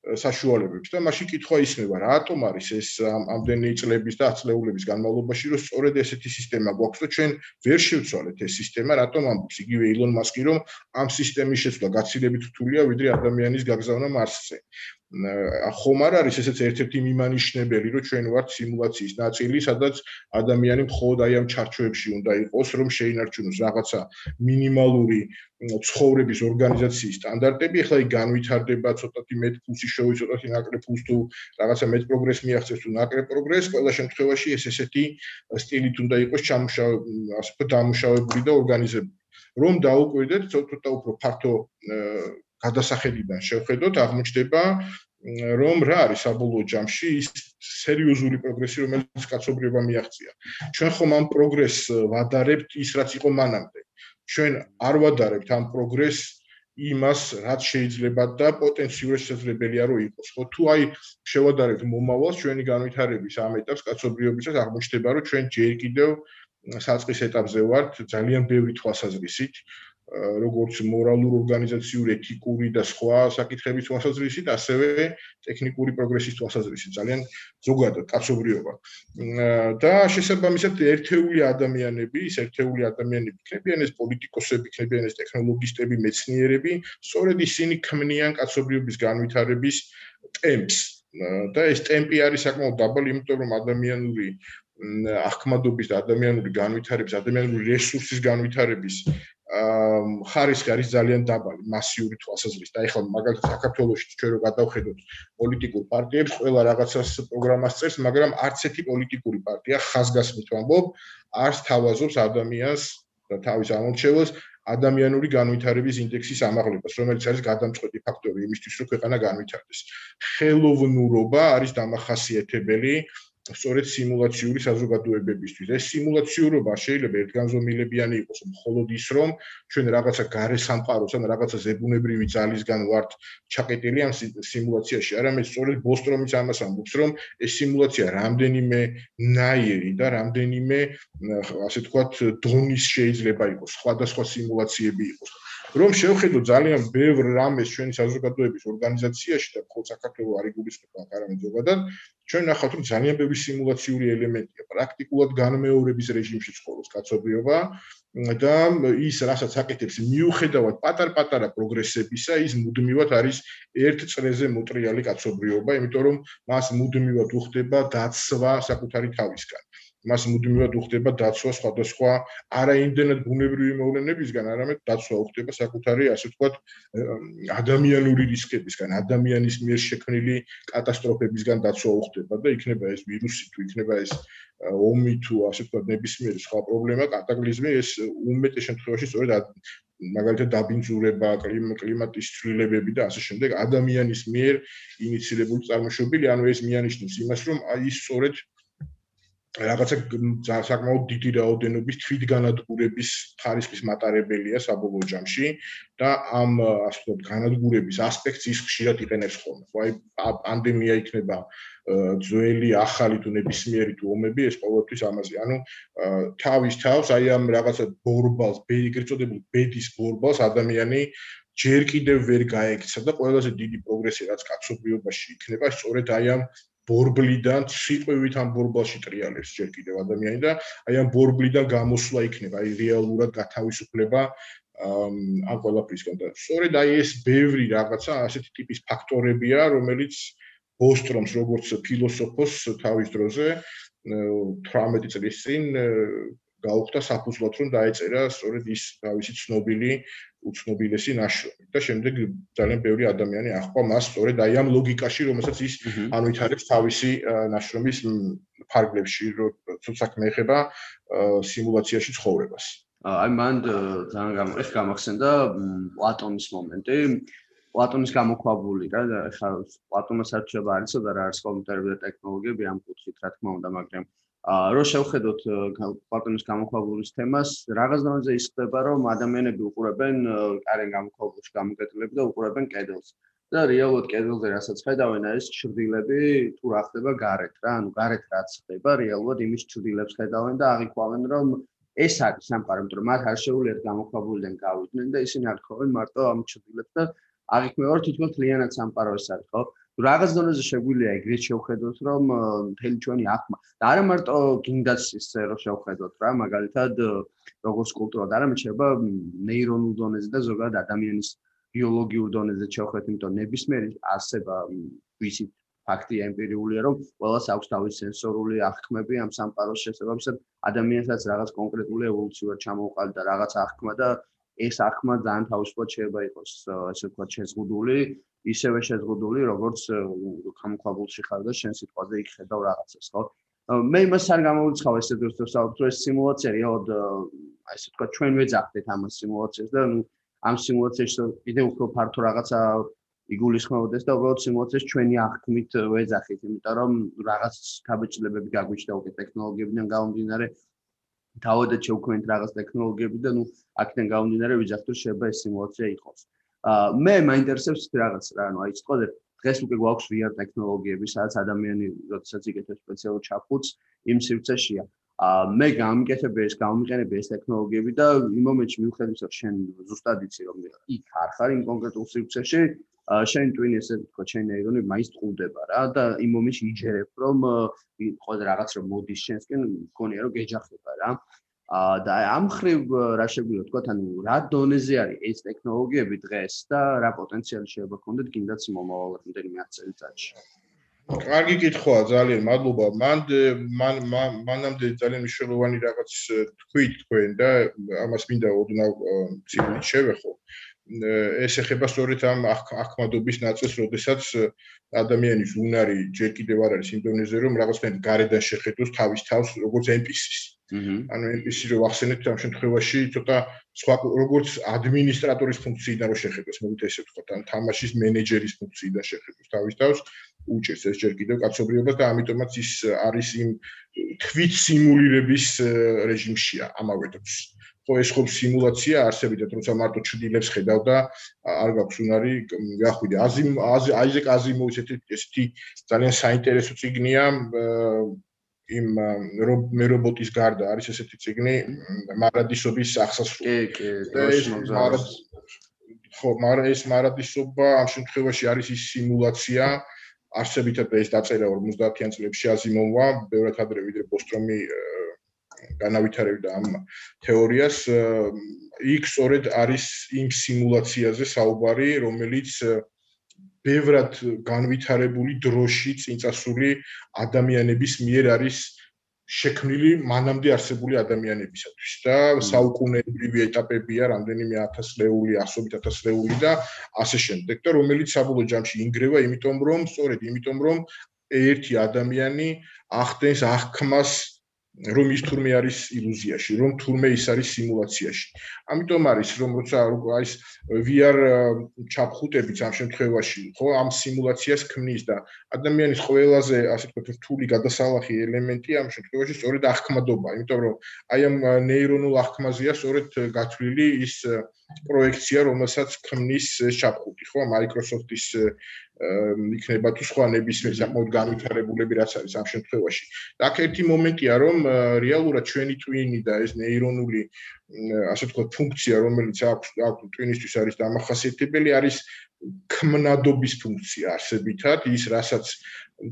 საშუალებებს. და მაშინ კითხვა ისმება რატომ არის ეს ამდენი წლების და აწლეულების განმავლობაში რომ სწორედ ესეთი სისტემა გვაქვს? და ჩვენ ვერ შევცვალეთ ეს სისტემა რატომ ამბობს? იგივე ილონ მასკი რომ ამ სისტემის შეცვლა გაცილებით რთულია ვიდრე ადამიანის გაგზავნა მარსზე ხომ არ არის ესეც ერთ-ერთი მიმანიშნებელი, რომ ჩვენ ვართ სიმულაციის ნაწილი, სადაც ადამიანი მხოლოდ აი ამ ჩარჩოებში უნდა იყოს, რომ შეინარჩუნოს რაღაცა მინიმალური ცხოვრების ორგანიზაციის სტანდარტები, ახლა ის განვითარდება, ცოტათი მეტ ფულსი შოუ, ცოტათი ნაკლებ ფულს თუ რაღაცა მეტ პროგრესს მიაღწევს თუ ნაკლებ პროგრესს, ყველა შემთხვევაში ეს ესეთი სტილით უნდა იყოს ჩამუშავ ასე ვთქვათ, დამუშავებული და ორგანიზებული. რომ დაუკვირდეთ ცოტა უფრო ფართო გადასახედიდან შევხედოთ, აღმოჩნდება რომ რა არის საბოლოო ჯამში ის სერიოზული პროგრესი, რომელიც კაცობრიობა მიაღწია. ჩვენ ხომ ამ პროგრესს ვადარებთ ის რაც იყო მანამდე. ჩვენ არ ვადარებთ ამ პროგრესს იმას, რაც შეიძლება და პოტენციურად შესაძლებელია რომ იყოს. ხო თუ აი შევადარებთ მომავალს ჩვენი განვითარების ამ ეტაპს კაცობრიობისას აღმოჩნდება რომ ჩვენ ჯერ კიდევ საწყის ეტაპზე ვართ ძალიან ბევრი თვალსაზრისით. როგორც მორალურ ორგანიზაციურ ეთიკური და სხვა საკითხების თვალსაზრისით, ასევე ტექნიკური პროგრესის თვალსაზრისით ძალიან ზოგადად კაცობრიობა. და შესაბამისად ერთეული ადამიანები, ეს ერთეული ადამიანები, იქნებიან ეს პოლიტიკოსები, იქნებიან ეს ტექნოლოგისტები, მეცნიერები, სწორედ ისინი ქმნიან კაცობრიობის განვითარების ტემპს. და ეს ტემპი არის საკმაოდ დაბალი, იმიტომ რომ ადამიანური ახმადობის და ადამიანური განვითარების, ადამიანური რესურსის განვითარების ხარისხი არის ძალიან დაბალი მასიური თვალსაზრისით. და ეხლა მაგალითად საქართველოში ჩვენ რო გადავხედოთ პოლიტიკურ პარტიებს, ყველა რაღაცას პროგრამას წერს, მაგრამ არც ერთი პოლიტიკური პარტია ხაზგასმით ვამბობ, არც თავაზობს ადამიანს და თავის ამორჩევას ადამიანური განვითარების ინდექსის ამაღლებას, რომელიც არის გადამწყვეტი ფაქტორი იმისთვის, რომ ქვეყანა განვითარდეს. ხელოვნურობა არის დამახასიათებელი სწორედ სიმულაციური საზოგადოებებისთვის. ეს სიმულაციურობა შეიძლება ერთგანზომილებიანი იყოს მხოლოდ ის, რომ ჩვენ რაღაცა გარე სამყაროს ან რაღაცა ზებუნებრივი ძალისგან ვართ ჩაკეტილი ამ სიმულაციაში. არამედ სწორედ ბოსტრომიც ამას ამბობს, რომ ეს სიმულაცია რამდენიმე ნაირი და რამდენიმე ასე თქვათ დონის შეიძლება იყოს, სხვადასხვა სიმულაციები იყოს. რომ შევხედოთ ძალიან ბევრ რამეს ჩვენი საზოგადოების ორგანიზაციაში და მხოლოდ საქართველოს არ იგულისხმება, არამედ ზოგადად, ჩვენ ნახავთ რომ ძალიან ბევრი სიმულაციური ელემენტია პრაქტიკულად განმეორების რეჟიმში ცხოვრობს კაცობრიობა და ის რასაც აკეთებს მიუხედავად პატარ-პატარა პროგრესებისა ის მუდმივად არის ერთ წრეზე მოტრიალი კაცობრიობა იმიტომ რომ მას მუდმივად უხდება დაცვა საკუთარი თავისგან მას მუდმივად უხდება დაცვა სხვადასხვა არაიმდენად ბუნებრივი მოვლენებისგან, არამედ დაცვა უხდება საკუთარი, ასე ვთქვათ, ადამიანური რისკებისგან, ადამიანის მიერ შექმნილი კატასტროფებისგან დაცვა უხდება და იქნება ეს ვირუსი თუ იქნება ეს ომი თუ ასე ვთქვათ, ნებისმიერი სხვა პრობლემა, კატაკლიზმი, ეს უმეტეს შემთხვევაში სწორედ მაგალითად დაბინძურება, კლიმატის ცვლილებები და ასე შემდეგ ადამიანის მიერ ინიციირებული წარმოშობილი, ანუ ეს მიანიშნებს იმას, რომ აი სწორედ რაღაცა საკმაოდ დიდი რაოდენობის თვითგანადგურების ხარისხის მატარებელია საბოლოო ჯამში და ამ ასე ვთქვათ განადგურების ასპექტს ის ხშირად იყენებს ხოლმე. ხო აი პანდემია იქნება ძველი, ახალი თუ ნებისმიერი თუ ომები ეს ყოველთვის ამაზე. ანუ თავის თავს აი ამ რაღაცა ბორბალს, ეგრეთ წოდებულ ბედის ბორბალს ადამიანი ჯერ კიდევ ვერ გაექცა და ყველაზე დიდი პროგრესი რაც კაცობრიობაში იქნება, სწორედ აი ამ ბორბლიდან სიტყვივით ამ ბორბალში ტრიალებს ჯერ კიდევ ადამიანი და აი ამ ბორბლიდან გამოსვლა იქნება, აი რეალურად გათავისუფლება ამ ყველაფრისგან და სწორედ აი ეს ბევრი რაღაცა ასეთი ტიპის ფაქტორებია, რომელიც ბოსტრომს როგორც ფილოსოფოს თავის დროზე 18 წლის წინ გაუხდა საფუძვლად რომ დაეწერა სწორედ ის თავისი ცნობილი უცნობილესი ნაშრომი. და შემდეგ ძალიან ბევრი ადამიანი ახვა მას სწორედ აი ამ ლოგიკაში რომელსაც ის ანვითარებს თავისი ნაშრომის ფარგლებში რომ საქმე ეხება სიმულაციაში ცხოვრებას. აი მან ძალიან გამახსენდა გამახსენდა პლატონის მომენტი. პლატონის გამოქვაბული რა ხა პლატონას არჩევა არისო და რა არის კომპიუტერები და ტექნოლოგიები ამ კუთხით რა თქმა უნდა მაგრამ აა რო შევხედოთ პლატონის გამოქვაბულის თემას, რაღაც დონეზე ის ხდება, რომ ადამიანები უყურებენ კარენ გამოქვაბულში გამოკეტილები და უყურებენ კედელს. და რეალურად კედელზე რასაც ხედავენ, არის ჩრდილები, თუ რა ხდება გარეთ რა, ანუ გარეთ რაც ხდება, რეალურად იმის ჩრდილებს ხედავენ და აღიქვავენ, რომ ეს არის სამყარო, რომ მათ არ შეუძლიათ გამოქვაბულიდან გავიდნენ და ისინი აღიქვავენ მარტო ამ ჩრდილებს და აღიქმევარ თვითონ თლიანად სამყარო ეს არის, ხო? რაღაც დონეზე შეგვიძლია ეგრეთ შევხედოთ, რომ მთელი ჩვენი ახმა და არა მარტო გინდას ისე რომ შევხედოთ რა, მაგალითად როგორც კულტურა და არამედ შეიძლება ნეირონულ დონეზე და ზოგადად ადამიანის ბიოლოგიურ დონეზე შევხედოთ, იმიტომ ნებისმიერი არსება ვიცით ფაქტია ემპირიულია, რომ ყველას აქვს თავისი სენსორული აღქმები ამ სამყაროს შესაძლებლად ადამიანსაც რაღაც კონკრეტული ევოლუციურად ჩამოუყალიბდა რაღაც აღქმა და ეს აღქმა ძალიან თავისუფლად შეიძლება იყოს ასე ვთქვათ შეზღუდული ისევე შეზღუდული, როგორც ხამქვაბულში ხარ და შენ სიტყვაზე იქ ხედავ რაღაცას, ხო? მე იმას არ გამოვიცხავ ესე დროს რომ ეს სიმულაცია აი ესე თქვა ჩვენ ვეძახდეთ ამ სიმულაციას და ნუ ამ სიმულაციაში კიდე უფრო ფართო რაღაცა იგულისხმებოდეს და უბრალოდ სიმულაციას ჩვენი აღქმით ვეძახით, იმიტომ რომ რაღაც თავეჭლებები გაგვიჩნდა უკვე ტექნოლოგიებიდან გამომდინარე თავადაც შევქმნით რაღაც ტექნოლოგიები და ნუ აქედან გამომდინარე ვიძახთ რომ შეიძლება ეს სიმულაცია იყოს. მე მაინტერესებს რაღაც რა, ანუ აი წყოდე დღეს უკვე გვაქვს VR ტექნოლოგიები, სადაც ადამიანი როდესაც იგეთებს სპეციალურ ჩაფხუტს, იმ სივრცეშია. აა მე გამიკეთებ ეს, გამიყენებ ეს ტექნოლოგიები და იმ მომენტში მივხვდი, რომ შენ ზუსტად იცი რომ იქ არ ხარ იმ კონკრეტულ სივრცეში, შენ twin ესე თქო შენ ნეირონი მაინც ტყუდება რა და იმ მომენტში იჯერებ რომ ყველა რაღაც რომ მოდის შენსკენ მგონია რომ გეჯახება რა აა და ამ ხრივ რა შეგვიძლია თქვა ანუ რა დონეზე არის ეს ტექნოლოგიები დღეს და რა პოტენციალი შეიძლება გქონდეთ გინდაც მომავალამდე მე 10 წელიწადში კარგი კითხვაა ძალიან მადლობა. მან მან მანამდე ძალიან მნიშვნელოვანი რაღაც თქვით თქვენ და ამას მინდა ოდნავ ცივი შევეხო. ეს ეხება სწორედ ამ ახმადობის ნაწილს, როდესაც ადამიანის უნარი ჯერ კიდევ არ არის იმ დონეზე, რომ რაღაცნაირად გარედან შეხედოს თავის თავს როგორც NPC-ს. ანუ NPC რო ახსენეთ ამ შემთხვევაში ცოტა სხვა როგორც ადმინისტრატორის ფუნქციიდან რო შეხედოს, მოგეთ ესე ვთქვათ, ან თამაშის მენეჯერის ფუნქციიდან შეხედოს თავის თავს, უჭერს ეს ჯერ კიდევ კაცობრიობას და ამიტომაც ის არის იმ თვით სიმულირების რეჟიმშია ამავე დროს. ხო ეს ხო სიმულაცია არსებითად როცა მარტო ჩდილებს ხედავ და არ გაქვს უნარი გახვიდე აზიმ აიზეკ აზიმოვის ესეთი ძალიან საინტერესო ციგნია იმ მე რობოტის გარდა არის ესეთი ციგნი მარადისობის ახსასრული კი კი ხო მაგრამ ეს მარადისობა ამ შემთხვევაში არის ის სიმულაცია არსებითად ეს დაწერა 50-იან წლებში აზიმოვმა ბევრად ადრე ვიდრე ბოსტრომი განავითარებდა ამ თეორიას იქ სწორედ არის იმ სიმულაციაზე საუბარი რომელიც ბევრად განვითარებული დროში წინწასული ადამიანების მიერ არის შექმნილი მანამდე არსებული ადამიანებისათვის და საუკუნეებრივი ეტაპებია რამდენიმე ათასლეული, ასობით ათასლეული და ასე შემდეგ. და რომელიც საბოლოო ჯამში ინგრევა, იმიტომ რომ სწორედ იმიტომ რომ ერთი ადამიანი ახდენს აღქმას რომ ის თურმე არის ილუზიაში, რომ თურმე ის არის სიმულაციაში. ამიტომ არის რომ როცა აი ეს VR ჩაფხუტებიც ამ შემთხვევაში, ხო, ამ სიმულაციას ქმნის და ადამიანის ყველაზე ასე ვთქვათ რთული გადასალახი ელემენტი ამ შემთხვევაში სწორედ აღქმადობა, იმიტომ რომ აი ამ ნეირონულ აღქმაზეა სწორედ გათვლილი ის პროექცია, რომელსაც ქმნის ჩაფხუტი, ხო, Microsoft-ის იქნება თუ სხვა ნებისმიერ საკმაოდ განვითარებულები რაც არის ამ შემთხვევაში. და აქ ერთი მომენტია რომ რეალურად ჩვენი ტვინი და ეს ნეირონული ასე ვთქვათ ფუნქცია რომელიც აქვს აქვს ტვინისთვის არის დამახასიათებელი არის ქმნადობის ფუნქცია არსებითად ის რასაც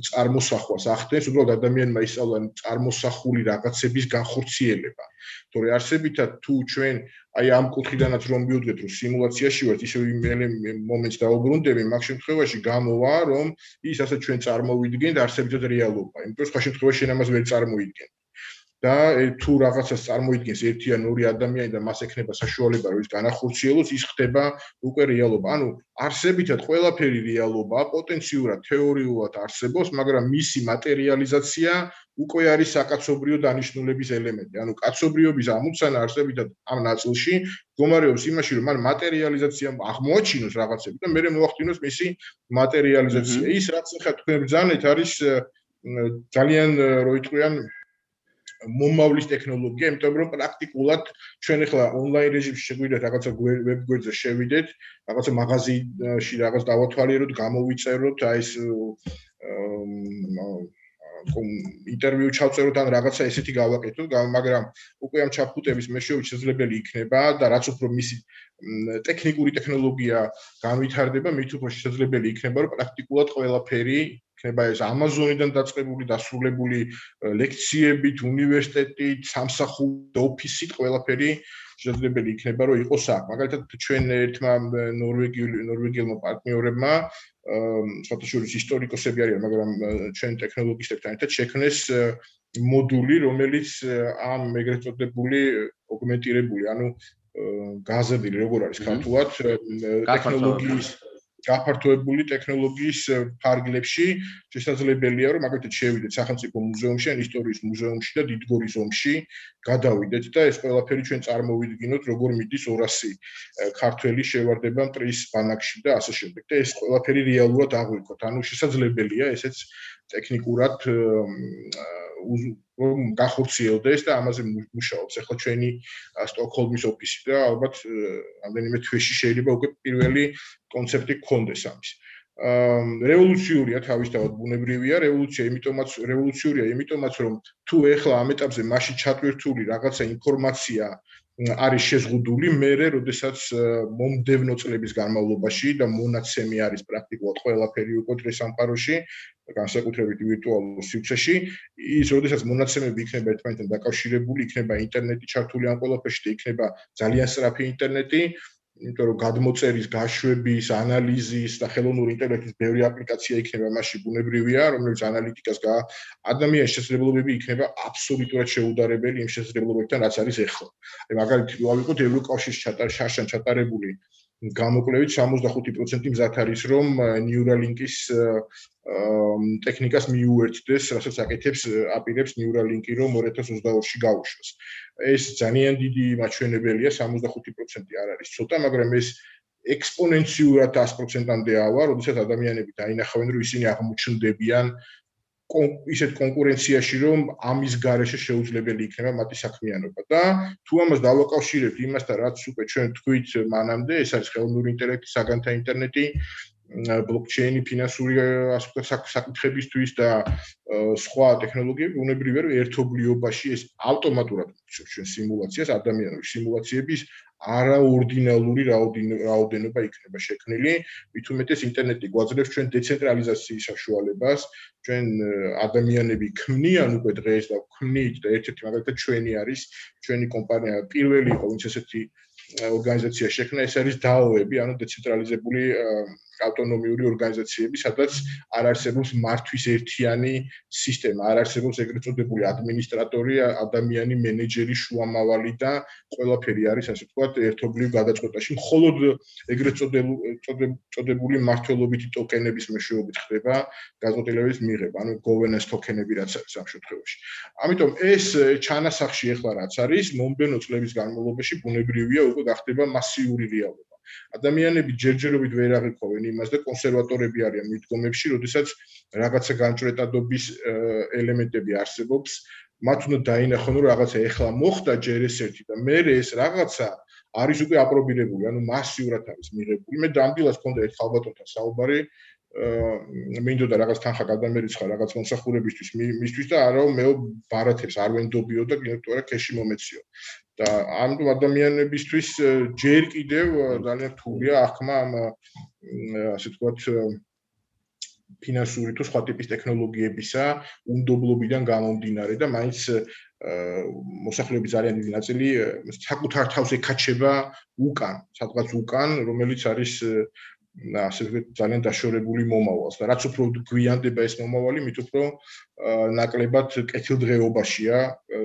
წარმოსახვას ახდენს უბრალოდ ადამიანმა ისწავლა წარმოსახული რაღაცების განხორციელება. თორე არსებითად თუ ჩვენ აი ამ კუთხიდანაც რომ მივუდგეთ რომ სიმულაციაში ვართ ისე იმ მომენტს დაუბრუნდები მაგ შემთხვევაში გამოვა რომ ის ასე ჩვენ წარმოვიდგენთ არსებითად რეალობა იმიტომ რომ სხვა შემთხვევაში შენ ამას ვერ წარმოიდგენ და თუ რაღაცას წარმოიდგენს ერთი ან ორი ადამიანი და მას ექნება საშუალება რომ ის განახორციელოს ის ხდება უკვე რეალობა ანუ არსებითად ყველაფერი რეალობა პოტენციურად თეორიულად არსებობს მაგრამ მისი მატერიალიზაცია უკვე არის საკაცობრიო დანიშნულების ელემენტი. ანუ კაცობრიობის ამოცანა არსებითად ამ ნაწილში გომარებს იმაში, რომ მან მატერიალიზაცია აღმოაჩინოს რაღაცები და მეორე მოახდინოს მისი მატერიალიზაცია. ის რაც ახლა თქვენ ბრძანეთ არის ძალიან როიტყვიან მომავლის ტექნოლოგია, იმიტომ რომ პრაქტიკულად ჩვენ ახლა ონლაინ რეჟიმში შეგვიძლია რაღაცა ვებ გვერდზე შევიდეთ, რაღაცა მაღაზიაში რაღაც დავათვალიეროთ, გამოვიწეროთ, აი ეს ინტერვიუ ჩავწეროთ ან რაღაცა ესეთი გავაკეთოთ, მაგრამ უკვე ამ ჩაფხუტების მეშვეობით შესაძლებელი იქნება და რაც უფრო მისი ტექნიკური ტექნოლოგია განვითარდება, მით უფრო შესაძლებელი იქნება, რომ პრაქტიკულად ყველაფერი იქნება ეს Amazon-იდან დაწყებული დასრულებული ლექციებით, უნივერსიტეტით, სამსახური, ოფისით, ყველაფერი შესაძლებელი იქნება, რომ იყოს აქ. მაგალითად, ჩვენ ერთმა ნორვეგიული ნორვეგიელმა პარტნიორებმა სათაშორის ისტორიკოსები არიან, მაგრამ ჩვენ ტექნოლოგისტებთან ერთად შექმნეს მოდული, რომელიც ამ ეგრეთ წოდებული ოგმენტირებული, ანუ გაზრდილი როგორ არის ქართულად ტექნოლოგიის გაფართოებული ტექნოლოგიის ფარგლებში შესაძლებელია რომ მაგალითად შევიდეთ სახელმწიფო მუზეუმში ან ისტორიის მუზეუმში და დიდგორის ომში გადავიდეთ და ეს ყველაფერი ჩვენ წარმოვიდგინოთ როგორ მიდის 200 ქართველი შევარდება მტრის ბანაკში და ასე შემდეგ. და ეს ყველაფერი რეალურად აღვიქვათ ანუ შესაძლებელია ესეც ტექნიკურად რომ გახორციელდეს და ამაზე მუშაობს. ახლა ჩვენი სტოკჰოლმის ოფისი და ალბათ რამდენიმე თვეში შეიძლება უკვე პირველი კონცეფტი გქონდეს ამის. რევოლუციურია თავისთავად ბუნებრივია რევოლუცია იმიტომაც რევოლუციურია იმიტომაც რომ თუ ეხლა ამ ეტაპზე მასში ჩატვირთული რაღაცა ინფორმაცია არის შეზღუდული მერე როდესაც მომდევნო წლების განმავლობაში და მონაცემი არის პრაქტიკულად ყველაფერი უკვე დღეს სამყაროში განსაკუთრებით ვირტუალურ სივრცეში ის როდესაც მონაცემები იქნება ერთმანეთთან დაკავშირებული იქნება ინტერნეტი ჩართული ამ ყველაფერში და იქნება ძალიან სწრაფი ინტერნეტი იმიტომ რომ გადმოწერის, გაშვების, ანალიზის და ხელოვნური ინტელექტის ბევრი აპლიკაცია იქნება მასში ბუნებრივია, რომელიც ანალიტიკას გა ადამიანის შესაძლებლობები იქნება აბსოლუტურად შეუდარებელი იმ შესაძლებლობებთან, რაც არის ახლა. აი მაგალითად, ვავიყოთ ევროკავშირის ჩატარ შაშან ჩატარებული გამოკლებით 65% მზად არის რომ Neuralink-ის ტექნიკას მიუერთდეს, რასაც აკეთებს აპირებს Neuralink-ი რომ 2022-ში გაუშვას. ეს ძალიან დიდი მაჩვენებელია, 65% არ არის ცოტა, მაგრამ ეს ექსპონენციურად 100%-ამდე ავა, როდესაც ადამიანები დაინახავენ რომ ისინი აღმოჩნდებიან ისეთ კონკურენციაში რომ ამის გარეშე შეუძლებელი იქნება მათი საქმიანობა და თუ ამას დავაკავშირებთ იმასთან რაც უკვე ჩვენ თქვით მანამდე ეს არის ხელოვნური ინტელექტი საგანთა ინტერნეტი ბლოკჩეინი ფინანსური საკითხებისთვის და სხვა ტექნოლოგიები უნებრივია რომ ერთობლიობაში ეს ავტომატურად ჩვენ სიმულაციას ადამიანური სიმულაციების არაორდინალური რაოდენობა იქნება შექმნილი, მით უმეტეს ინტერნეტი გვაძლევს ჩვენ დეცენტრალიზაციის საშუალებას, ჩვენ ადამიანები ქმნიან უკვე დღეს და ქმნით და ერთ-ერთი მაგალითად ჩვენი არის, ჩვენი კომპანია პირველი იყო, ვინც ესეთი ორგანიზაცია შექმნა, ეს არის DAO-ები, ანუ დეცენტრალიზებული ავტონომიური ორგანიზაციები, სადაც არ არსებობს მართვის ერთიანი სისტემა, არ არსებობს ეგრეთ წოდებული ადმინისტრატორი, ადამიანი, მენეჯერი, შუამავალი და ყველაფერი არის ასე ვთქვათ ერთობლივ გადაწყვეტაში. მხოლოდ ეგრეთ წოდებული მართლობითი ტოკენების მეშვეობით ხდება გადაწყვეტილების მიღება, ანუ governance ტოკენები რაც არის ამ შემთხვევაში. ამიტომ ეს ჩანასახში ახლა რაც არის, მომდენო წლების განმავლობაში ბუნებრივია უკვე გახდება მასიური რეალობა. ადამიანები ჯერჯერობით ვერ აღიქვენ იმას და კონსერვატორები არიან მიდგომებში, როდესაც რაღაცა განჭრეტადობის ელემენტები არსებობს, მათ უნდა დაინახონ, რომ რაღაცა ეხლა მოხდა ჯერ ეს ერთი და მე ეს რაღაცა არის უკვე აპრობირებული, ანუ მასიურად არის მიღებული. მე დამდილას მქონდა ერთ ხალბატონთან საუბარი, მინდოდა რაღაც თანხა გადამერიცხა რაღაც მომსახურებისთვის მისთვის და არა მე ბარათებს არ ვენდობიო და გინექტორა ქეში მომეციო და ამ ადამიანებისთვის ჯერ კიდევ ძალიან რთულია ახმა ამ ასე ვთქვათ ფინანსური თუ სხვა ტიპის ტექნოლოგიებისა უნდობლობიდან გამომდინარე და მაინც მოსახლეობის ძალიან დიდი ნაწილი საკუთარ თავს ეკაჩება უკან, სადღაც უკან, რომელიც არის ასე ვთქვით ძალიან დაშორებული მომავალს და რაც უფრო გვიანდება ეს მომავალი, მით უფრო ნაკლებად კეთილდღეობაშია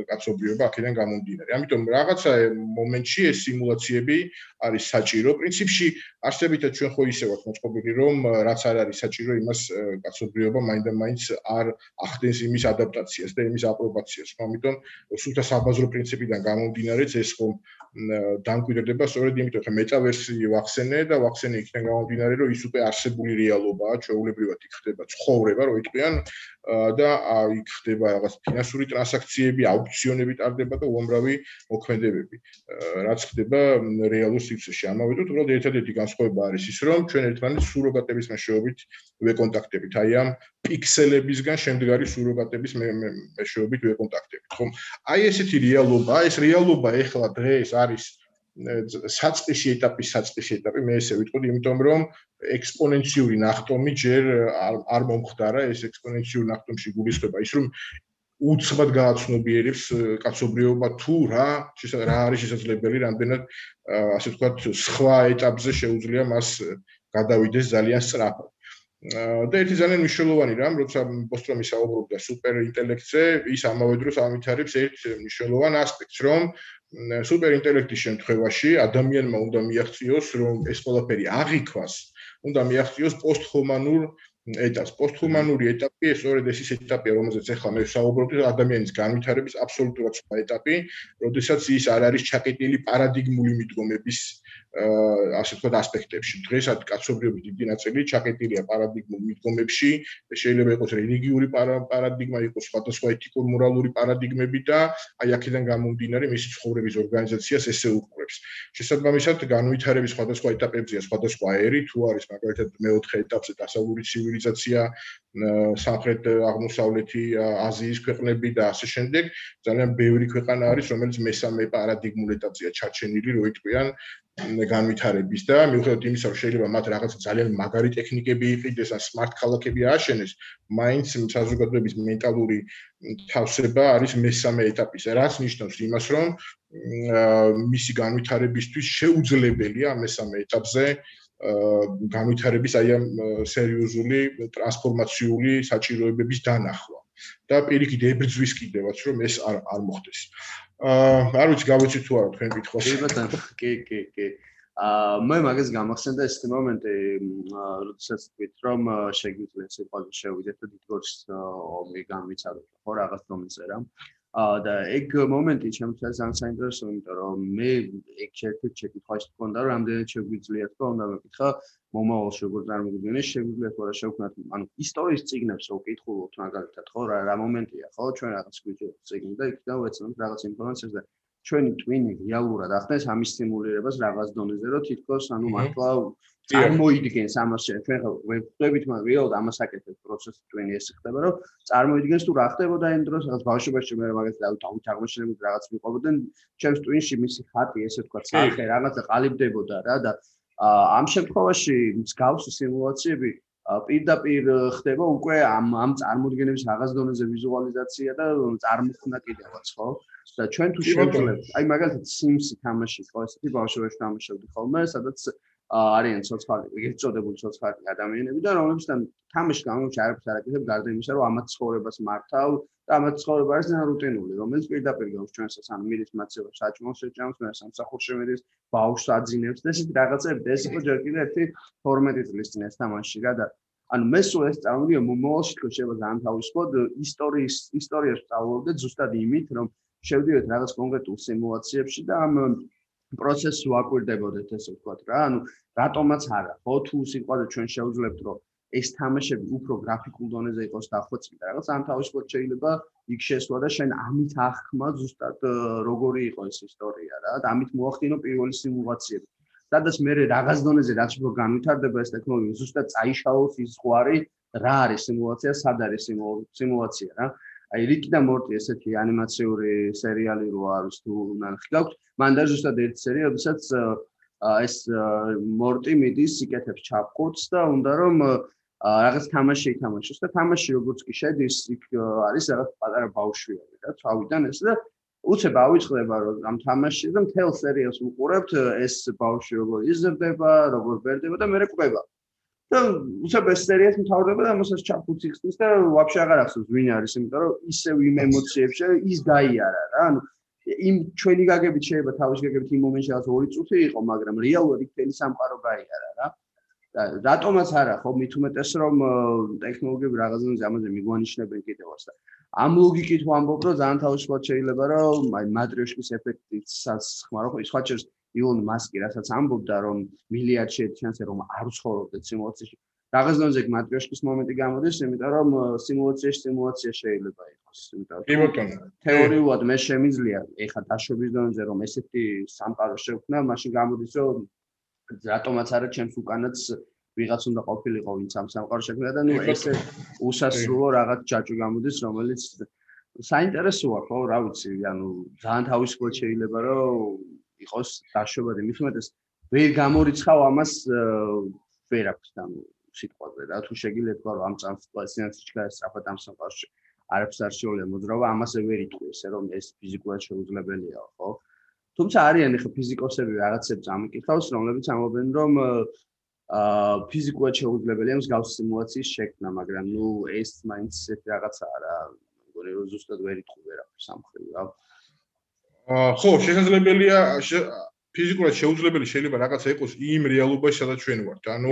კაცობრიობა აქედან გამომდინარე. ამიტომ რაღაცა მომენტში ეს სიმულაციები არის საჭირო. პრინციპში არსებითად ჩვენ ხო ისე ვართ მოწყობილი, რომ რაც არ არის საჭირო, იმას კაცობრიობა მაინდა-მაინც არ ახდენს იმის ადაპტაციას და იმის აპრობაციას. ამიტომ სულთა საბაზრო პრინციპიდან გამომდინარე ეს ხომ დამკვიდრდება სწორედ იმიტომ, რომ მეტავერსი ვახსენე და ვახსენე იქიდან გამომდინარე, რომ ის უკვე არსებული რეალობაა, ჩვეულებრივად იქ ხდება ცხოვრება, რო იტყვიან და იქ ხდება რაღაც ფინანსური ტრანზაქციები, აუქციონები ტარდება და უამრავი მოქმედებები. რაც ხდება რეალურ სივრცეში. ამავე დროს, უბრალოდ ერთადერთი განსხვავება არის ის, რომ ჩვენ ერთმანეთს სუროგატების მეშვეობით ვეკონტაქტებით. აი ამ პიქსელებისგან შემდგარი სუროგატების მეშვეობით ვეკონტაქტებით. ხომ? აი ესეთი რეალობა, ეს რეალობა ეხლა დღეს არის საწყისი ეტაპის საწყისი ეტაპი მე ესე ვიტყოდი იმიტომ რომ ექსპონენციური ნახტომი ჯერ არ არ მომხდარა ეს ექსპონენციური ნახტომში გულისხმობა ის რომ უცბად გააცნობიერებს კაცობრიობა თუ რა რა არის შესაძლებელი რამდენად ასე ვთქვათ სხვა ეტაპზე შეუძლია მას გადავიდეს ძალიან სწრაფად. და ერთი ძალიან მნიშვნელოვანი რამ როცა პოსტრომი საუბრობდა სუპერ ინტელექტზე ის ამავე დროს ამითარებს ერთ მნიშვნელოვან ასპექტს რომ სუპერ ინტელექტის შემთხვევაში ადამიანმა უნდა მიაღწიოს რომ ეს ყველაფერი აღიქვას, უნდა მიაღწიოს პოსტჰუმანურ ეტაპს. პოსტჰუმანური ეტაპი სწორედ ეს ის ეტაპია, რომელზეც ახლა მე ვსაუბრობ, ადამიანის განვითარების აბსოლუტურად სხვა ეტაპი, როდესაც ის არ არის ჩაკეტილი პარადიგმული მიდგომების ასე ვთქვათ ასპექტებში. დღესაც კაცობრიობის დიდი ნაწილი ჩაკეტილია პარადიგმულ მიდგომებში, შეიძლება იყოს რელიგიური პარადიგმა, იყოს სხვადასხვა ეთიკურ-მორალური პარადიგმები და აი აქედან გამომდინარე მისი ცხოვრების ორგანიზაციას ესე უყურებს. შესაბამისად, განვითარების სხვადასხვა ეტაპებზია სხვადასხვა ერი, თუ არის მაგალითად მეოთხე ეტაპზე დასავლური ცივილიზაცია, სამხრეთ აღმოსავლეთი აზიის ქვეყნები და ასე შემდეგ, ძალიან ბევრი ქვეყანა არის, რომელიც მესამე პარადიგმულ ეტაპზეა ჩარჩენილი, რო იტყვიან განვითარების და მიუხედავად იმისა, რომ შეიძლება მათ რაღაც ძალიან მაგარი ტექნიკები იყიდეს, ან smart ქალაქები ააშენეს, მაინც საზოგადოების მენტალური თავსება არის მესამე ეტაპის. რაც ნიშნავს იმას, რომ მისი განვითარებისთვის შეუძლებელია მესამე ეტაპზე განვითარების აი ამ სერიოზული ტრანსფორმაციული საჭიროებების დანახვა და პირიქით ებრძვის კიდევაც რომ ეს არ არ მოხდეს. აა არ ვიცი გავიცი თუ არა თქვენ კითხოს. კი ბატონო, კი, კი, კი. აა მე მაგას გამახსენდა ეს მომენტი, როდესაც თქვით რომ შეგვიძლია სიყვარული შევიდეთ და დიდგორს ომი გამიცადოთ, ხო რაღაც მომწერა. აა და ეგ მომენტი ჩემთვის ძალიან საინტერესო, იმიტომ რომ მე ეგ ერთ-ერთი შეკითხვაში მქონდა, რომ რამდენად შეგვიძლია თქო, უნდა მეკითხა მომავალში როგორ წარმოგვიდგენია, შეგვიძლია თუ არა შევქმნათ, ანუ ისტორიის ციგნებს რო ვკითხულობთ მაგალითად, ხო, რა რა მომენტია, ხო, ჩვენ რაღაც გვიჭირთ ციგნი და იქიდან ვეცნობთ რაღაც ინფორმაციას და ჩვენი ტვინი რეალურად ახდენს ამის სტიმულირებას რაღაც დონეზე, რომ თითქოს ანუ მართლა წარმოიდგენს ამას ჩვენ ხო ვხვდებით მაგრამ რეალურად ამას აკეთებს პროცესი ტვინი ეს ხდება რომ წარმოიდგენს თუ რა ხდებოდა იმ დროს რაღაც ბავშვობაში მე მაგას დავით აღმოჩენები რაღაც მიყვებოდნენ ჩემს ტვინში მისი ხატი ესე თქვა სახე რაღაცა ყალიბდებოდა რა და ამ შემთხვევაში მსგავსი სიმულაციები პირდაპირ ხდება უკვე ამ ამ წარმოდგენების რაღაც დონეზე ვიზუალიზაცია და წარმოქმნა კიდევაც ხო? და ჩვენ თუ შევძლებთ აი მაგალითად Sims-ი თამაში ხო ესეთი ბავშვობაში თამაშობდი ხოლმე სადაც არიან ცოცხალი, ეგრეთ წოდებული ცოცხალი ადამიანები და რომლებსთან თამაში გამომჩა არაფერს არ აკეთებ გარდა იმისა, რომ ამათ ცხოვრებას მართავ და ამათ ცხოვრება არის ძალიან რუტინული, რომელიც პირდაპირ გავს ჩვენსაც ან მირის მაცევა საჭმელს შეჭამს, მე სამსახურში მირის ბავშვს აძინებს და ესეთი რაღაცები და ეს იყო ჯერ კიდევ ერთი 12 წლის წინ ეს თამაში რა და ანუ მე სულ ეს წავიდე მომავალში თქო შეიძლება განთავისუფლოთ ისტორიის ისტორიას სწავლობდე ზუსტად იმით რომ შევდივართ რაღაც კონკრეტულ სიმულაციებში და ამ პროცესს ვაკვირდებოდეთ ესე ვთქვათ რა. ანუ რატომაც არა, ხო თუ სიყვარული ჩვენ შევძლებთ რომ ეს თამაშები უფრო გრაფიკულ დონეზე იყოს დახვეწილი და რაღაც ამ თავისუფლად შეიძლება იქ შესვლა და შენ ამით აღქმა ზუსტად როგორი იყო ეს ისტორია რა და ამით მოახდინო პირველი სიმულაციები. სადაც მე რაღაც დონეზე რაც უფრო განვითარდება ეს ტექნოლოგია ზუსტად წაიშალოს ის ზღვარი რა არის სიმულაცია, სად არის სიმულაცია რა. აი რიკი და მორტი ესეთი ანიმაციური სერიალი რო არის თუ ნახი გაქვთ მან და ზუსტად ერთ სერია როდესაც ეს მორტი მიდის იკეთებს ჩაფხუტს და უნდა რომ რაღაც თამაში ითამაშოს და თამაში როგორც კი შედის იქ არის რაღაც პატარა ბავშვი არის რა თავიდან ეს და უცებ ავიწყდება რომ ამ თამაში და მთელ სერიალს უყურებთ ეს ბავშვი როგორ იზრდება როგორ ბერდება და მე რეკვება და უცებ ეს სერიას მთავრდება და ამასაც ჩაფუცი ხსნის და ვაფშე აღარ ახსოვს ვინ არის, იმიტომ რომ ისევ იმ ემოციებში ის გაიარა რა. ანუ იმ ჩვენი გაგებით შეიძლება თავის გაგებით იმ მომენტში რაღაც ორი წუთი იყო, მაგრამ რეალურად იქ თელი სამყარო გაიარა რა. და რატომაც არა, ხო, მით უმეტეს რომ ტექნოლოგიები რაღაცნაირად ამაზე მიგვანიშნებენ კიდევაც და ამ ლოგიკით ვამბობ, რომ ძალიან თავისუფლად შეიძლება რომ აი მატრიოშკის ეფექტიც სასხმარო ხო, სხვა შეიძლება ილონ მასკი რასაც ამბობდა რომ მილიარდში შანსი რომ არ უცხოვრობდეთ სიმულაციაში. რაღაც დონეზე მატრიოშკის მომენტი გამოდის იმიტომ რომ სიმულაციაში სიმულაცია შეიძლება იყოს იმიტომ რომ თეორიულად მე შემიძლია ეხა დაშვების დონეზე რომ ესეთი სამყარო შევქნა მაშინ გამოდის რომ რატომაც არა ჩემს უკანაც ვიღაც უნდა ყოფილიყო ვინც ამ სამყარო შექმნა და ნუ ესე უსასრულო რაღაც ჯაჭვი გამოდის რომელიც საინტერესოა ხო რა ვიცი ანუ ძალიან თავისუფლად შეიძლება რომ იყოს დაშვებადი. მის უმეტეს ვერ გამორიცხავ ამას ვერაფერს ანუ სიტყვაზე რა. თუ შეგიძლიათ თქვა რომ ამ წამს კლასიანში ჩქარს საფათ ამ სამყაროში არაფერს არ შეუძლია მოძრაობა ამაზე ვერ იტყვი ესე რომ ეს ფიზიკურად შეუძლებელია ხო? თუმცა არიან ახლა ფიზიკოსები რაღაცებს ამიკითხავს რომლებიც ამობენ რომ აა ფიზიკურად შეუძლებელია მსგავს სიმულაციის შექმნა მაგრამ ნუ ეს მაინც ეს რაღაცაა რა. მგონი რომ ზუსტად ვერ იტყვი ვერაფერს ამ ხრივ რა ხო, შესაძლებელია ფიზიკურად შეუძლებელი შეიძლება რაღაცა იყოს იმ რეალობაში, სადაც ჩვენ ვართ. ანუ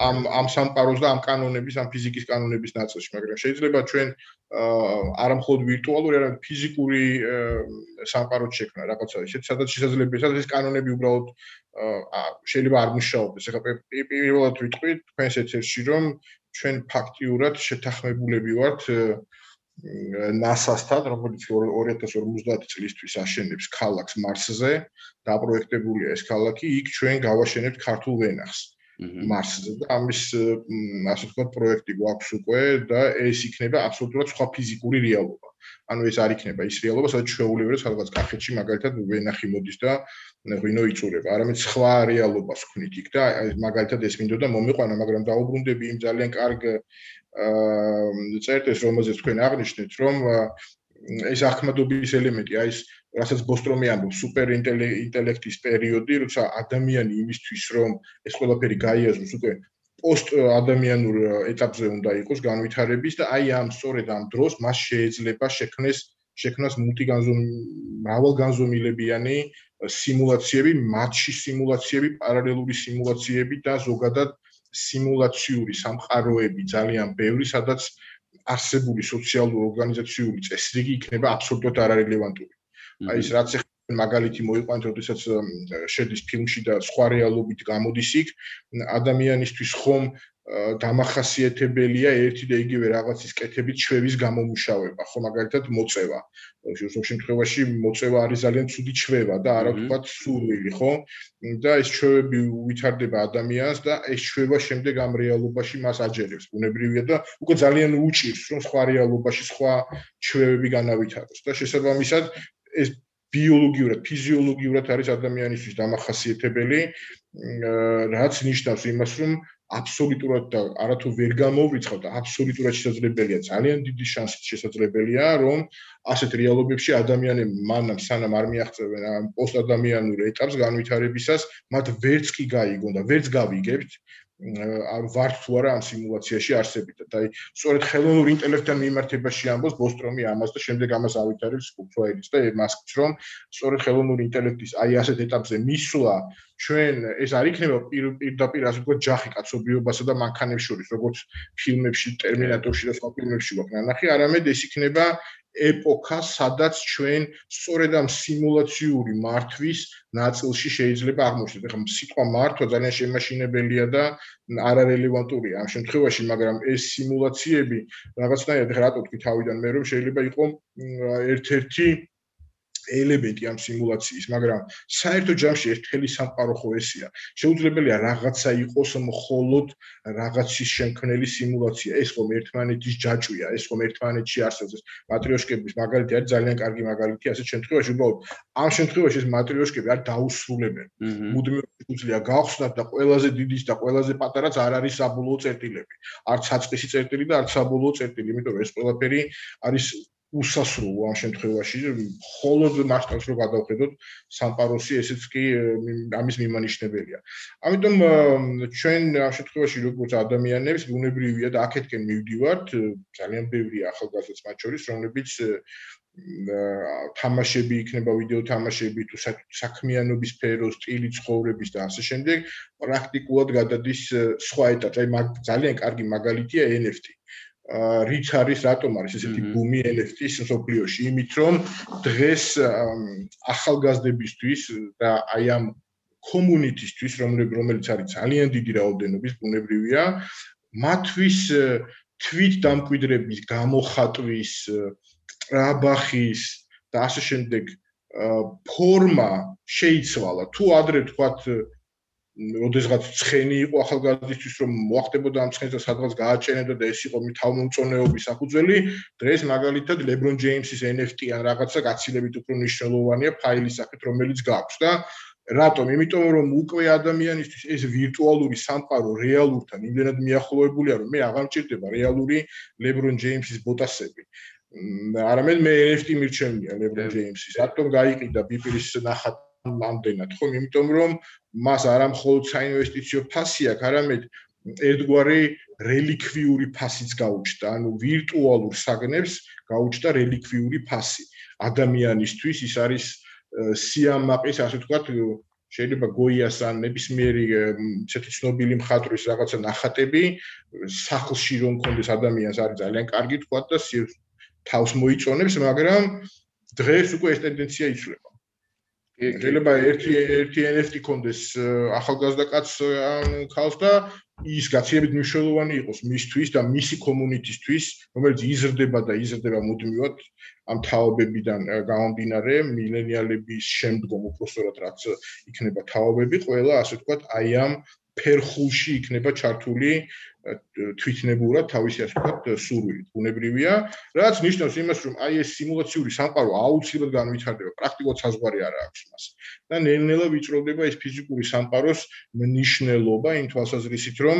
ამ ამ სამყაროს და ამ კანონების, ამ ფიზიკის კანონების ნაწილში, მაგრამ შეიძლება ჩვენ არა მხოლოდ ვირტუალური, არამედ ფიზიკური სამყაროც შექმნა რაღაცა ისეთ, სადაც შესაძლებელია, სადაც ეს კანონები უბრალოდ შეიძლება არ მუშაობდეს. ეხლა პირველად ვიტყვი თქვენს ეთერში, რომ ჩვენ ფაქტიურად შეთანხმებულები ვართ NASA-სთან, რომელიც 2050 წლისთვის აშენებს ქალაქს მარსზე, დაპროექტებულია ეს ქალაქი, იქ ჩვენ გავაშენებთ ქართულ ვენახს მარსზე და ამის ასე ვთქვათ პროექტი გვაქვს უკვე და ეს იქნება აბსოლუტურად სხვა ფიზიკური რეალობა. ანუ ეს არ იქნება ის რეალობა, სადაც შეუძლებელი სადღაც კახეთში მაგალითად ვენახი მოდის და ღვინო იწურება, არამედ სხვა რეალობას ვქნით იქ და მაგალითად ეს მინდოდა მომიყვანა, მაგრამ დაუბრუნდები იმ ძალიან კარგ წერტეს რომელზეც თქვენ აღნიშნეთ რომ ეს ახმადობის ელემენტი აი ეს რასაც ბოსტრომი ამბობს სუპერ ინტელექტის პერიოდი როცა ადამიანი იმისთვის რომ ეს ყველაფერი გაიაზროს უკვე პოსტ ადამიანურ ეტაპზე უნდა იყოს განვითარების და აი ამ სწორედ ამ დროს მას შეიძლება შექმნეს შექმნას მულტიგანზომ მრავალგანზომილებიანი სიმულაციები, მათში სიმულაციები, პარალელური სიმულაციები და ზოგადად სიმულაციური სამყაროები ძალიან ბევრი, სადაც არსებული სოციალური ორგანიზაციული წესრიგი იქნება აბსოლუტურად არარელევანტური. აი ეს რაც მაგალითი მოიყვანთ, როდესაც შედის ფილმში და სხვა რეალობით გამოდის იქ, ადამიანისთვის ხომ დამახასიათებელია ერთი და იგივე რაღაცის კეთებით ჩვევის გამომუშავება, ხო მაგალითად მოწევა. ზოგ შემთხვევაში მოწევა არის ძალიან ცუდი ჩვევა და არა ვთქვათ სურვილი, ხო? და ეს ჩვევები ვითარდება ადამიანს და ეს ჩვევა შემდეგ ამ რეალობაში მას აჯერებს. ბუნებრივია და უკვე ძალიან უჭირს, რომ სხვა რეალობაში სხვა ჩვევები განავითაროს და შესაბამისად ეს ბიოლოგიურად, ფიზიოლოგიურად არის ადამიანისთვის დამახასიათებელი, რაც ნიშნავს იმას, რომ აბსოლუტურად და არათუ ვერ გამოვიწყავ და აბსოლუტურად შესაძლებელია ძალიან დიდი შანსი შესაძლებელია რომ ასეთ რეალობებში ადამიანები მანამ სანამ არ მიაღწევენ ამ პოსტადამიანურ ეტაპს განვითარებისას მათ ვერც კი გაიგონ და ვერც გავიგებთ არ ვარ თუ არა ამ სიმულაციაში არსებით და აი სწორედ ხელოვნური ინტელექტთან მიმართებაში ამბობს ბოსტრომი ამას და შემდეგ ამას ავითარებს კუფროედის და მასკს რომ სწორედ ხელოვნური ინტელექტის აი ასეთ ეტაპზე მისვლა ჩვენ ეს არ იქნება პირდაპირ ასე ვთქვათ ჯახი კაცობრიობასა და მანქანებს შორის როგორც ფილმებში ტერმინატორში და სხვა ფილმებში ვაკ ნახი არამედ ეს იქნება ეპოქა, სადაც ჩვენ სწორედ ამ სიმულაციური მართვის ნაწილში შეიძლება აღმოჩნდეთ. ეხლა სიტყვა მართვა ძალიან შემაშინებელია და არარელევანტურია ამ შემთხვევაში, მაგრამ ეს სიმულაციები რაღაცნაირად ეხლა რატო თქვი თავიდან მე რომ შეიძლება იყოს ერთ-ერთი ელემენტი ამ სიმულაციის, მაგრამ საერთო ჯამში ერთელი სამყარო ხო ესია. შეუძლებელია რაღაცა იყოს მხოლოდ რაღაცის შემქმნელი სიმულაცია. ეს ხომ ერთმანეთის ჯაჭვია, ეს ხომ ერთმანეთში არსებობს. მატრიოშკების მაგალითი არის ძალიან კარგი მაგალითი, ასეთ შემთხვევაში უბრალოდ ამ შემთხვევაში ეს მატრიოშკები არ დაუსრულებენ. მუდმივად შეუძლია გავხსნათ და ყველაზე დიდის და ყველაზე პატარაც არ არის საბოლოო წერტილები. არც საწყისი წერტილი და არც საბოლოო წერტილი, იმიტომ რომ ეს ყველაფერი არის უსასრულო ამ შემთხვევაში მხოლოდ მასშტაბს რო გადავხედოთ სამპაროსი ესეც კი ამის მიმანიშნებელია. ამიტომ ჩვენ ამ შემთხვევაში როგორც ადამიანებს უნებრივია და აქეთკენ მივდივართ ძალიან ბევრი ახალგაზრდა მათ შორის რომლებიც თამაშები იქნება ვიდეო თამაშები თუ საქმიანობის სფერო, სტილი ცხოვრების და ასე შემდეგ პრაქტიკულად გადადის სხვა ეტაპზე. აი ძალიან კარგი მაგალითია NFT. რიც არის რატომ არის ესეთი ბუმი NFT-ის სოფლიოში? იმით რომ დღეს ახალგაზრდებისთვის და აი ამ კომუნიტისთვის, რომელიც არის ძალიან დიდი რაოდენობის ბუნებრივია, მათთვის თვით დამკვიდრების, გამოხატვის, ტრაბახის და ასე შემდეგ ფორმა შეიცვალა. თუ ადრე თქვათ როდესღაც ცხენი იყო ახალგაზრდისთვის რომ მოახდებოდა ამ ცხენს და სადღაც გააჭენებდა და ეს იყო მითავმომწონეობის საფუძველი დღეს მაგალითად LeBron James-ის NFT ან რაღაცა გაცილებით უფრო მნიშვნელოვანია ფაილის სახით რომელიც გაქვს და რატომ? იმიტომ რომ უკვე ადამიანისთვის ეს ვირტუალური სამყარო რეალურთან იმდენად მიახლოებულია რომ მე აღარ მჭირდება რეალური LeBron James-ის ბოტასები. არამედ მე NFT მირჩენია LeBron James-ის. რატომ გაიყიდა ბიპრის ნახატი ამდენად. ხო იმიტომ რომ მას არა მხოლოდ საინვესტიციო ფასი აქვს არამედ ერთგვარი რელიკვიური ფასიც გაუჩნდა. ანუ ვირტუალურ საგნებს გაუჩნდა რელიკვიური ფასი. ადამიანისთვის ის არის სიამაყის ასე ვთქვათ შეიძლება გოიას ან ნებისმიერი ცეთი ცნობილი მხატვრის რაღაცა ნახატები სახლში რომ კონდეს ადამიანს არის ძალიან კარგი თქვა და თავს მოიწონებს, მაგრამ დღეს უკვე ეს ტენდენცია იცვლება. შეიძლება ერთი ერთი NFT კონდეს ახალგაზრდა კაცს ან ხალხს და ის გაცილებით მნიშვნელოვანი იყოს მისთვის და მისი კომუნიტისთვის, რომელიც იზრდება და იზრდება მუდმივად ამ თაობებიდან გამომდინარე, მილენიალების შემდგომ უბრალოდ რაც იქნება თაობები, ყველა ასე ვთქვათ, აი ამ ფერხულში იქნება ჩართული თვითნებურად თავისი ასე ვთქვათ სურვილი ბუნებრივია რაც ნიშნავს იმას რომ აი ეს სიმულაციური სამყარო აუცილებლად განვითარდება პრაქტიკულად საზღვარი არ აქვს მას. და ნელ-ნელა ვიწროვდება ეს ფიზიკური სამყაროს მნიშვნელობა იმ თვალსაზრისით რომ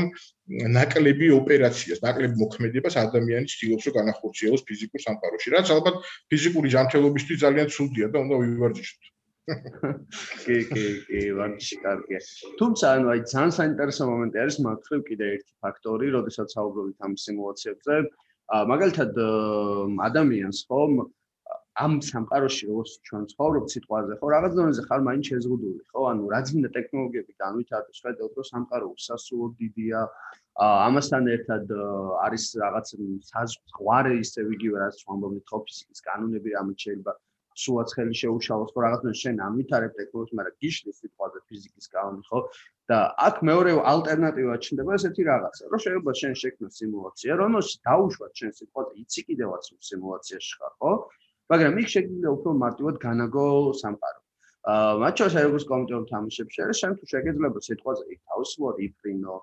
ნაკლები ოპერაციას ნაკლები მოქმედებას ადამიანი ცდილობს რომ განახორციელოს ფიზიკურ სამყაროში რაც ალბათ ფიზიკური ჯანმრთელობისთვის ძალიან ცუდია და უნდა ვივარჯიშოთ კი კი კი ვარჩი კარგია. თუმცა ანუ აი ძალიან საინტერესო მომენტი არის მაგრამ კიდე ერთი ფაქტორი როდესაც საუბრობთ ამ სიმულაციებზე. მაგალითად ადამიანს ხომ ამ სამყაროში როგორც ჩვენ ცხოვრობთ სიტყვაზე ხო რაღაც დონეზე ხარ მაინც შეზღუდული ხო? ანუ რაც მინდა ტექნოლოგიები განვითარდეს ხედავთ რომ სამყარო უსასრულო დიდია. ამასთან ერთად არის რაღაც საზღვარი ისე ვიგივე რაც ვამბობთ ხო ფიზიკის კანონები ამით შეიძლება სულაც ხელი შეუშალოს ხო რაღაცნაირად შენ ამითარებ ტექნოლოგიას, მაგრამ გიშლის სიტყვაზე ფიზიკის კანონი ხო? და აქ მეორე ალტერნატივა ჩნდება ესეთი რაღაცა, რომ შეიძლება შენ შექმნას სიმულაცია, რომელშიც დაუშვათ შენ სიტყვაზე, იცი კიდევაც სიმულაციაში ხარ, ხო? მაგრამ იქ შეიძლება უფრო მარტივად განაგო სამყარო. აა მათ შორის როგორც კომპიუტერულ თამაშებში არის, შენ თუ შეგეძლება სიტყვაზე იქ თავისუფლად იფრინო,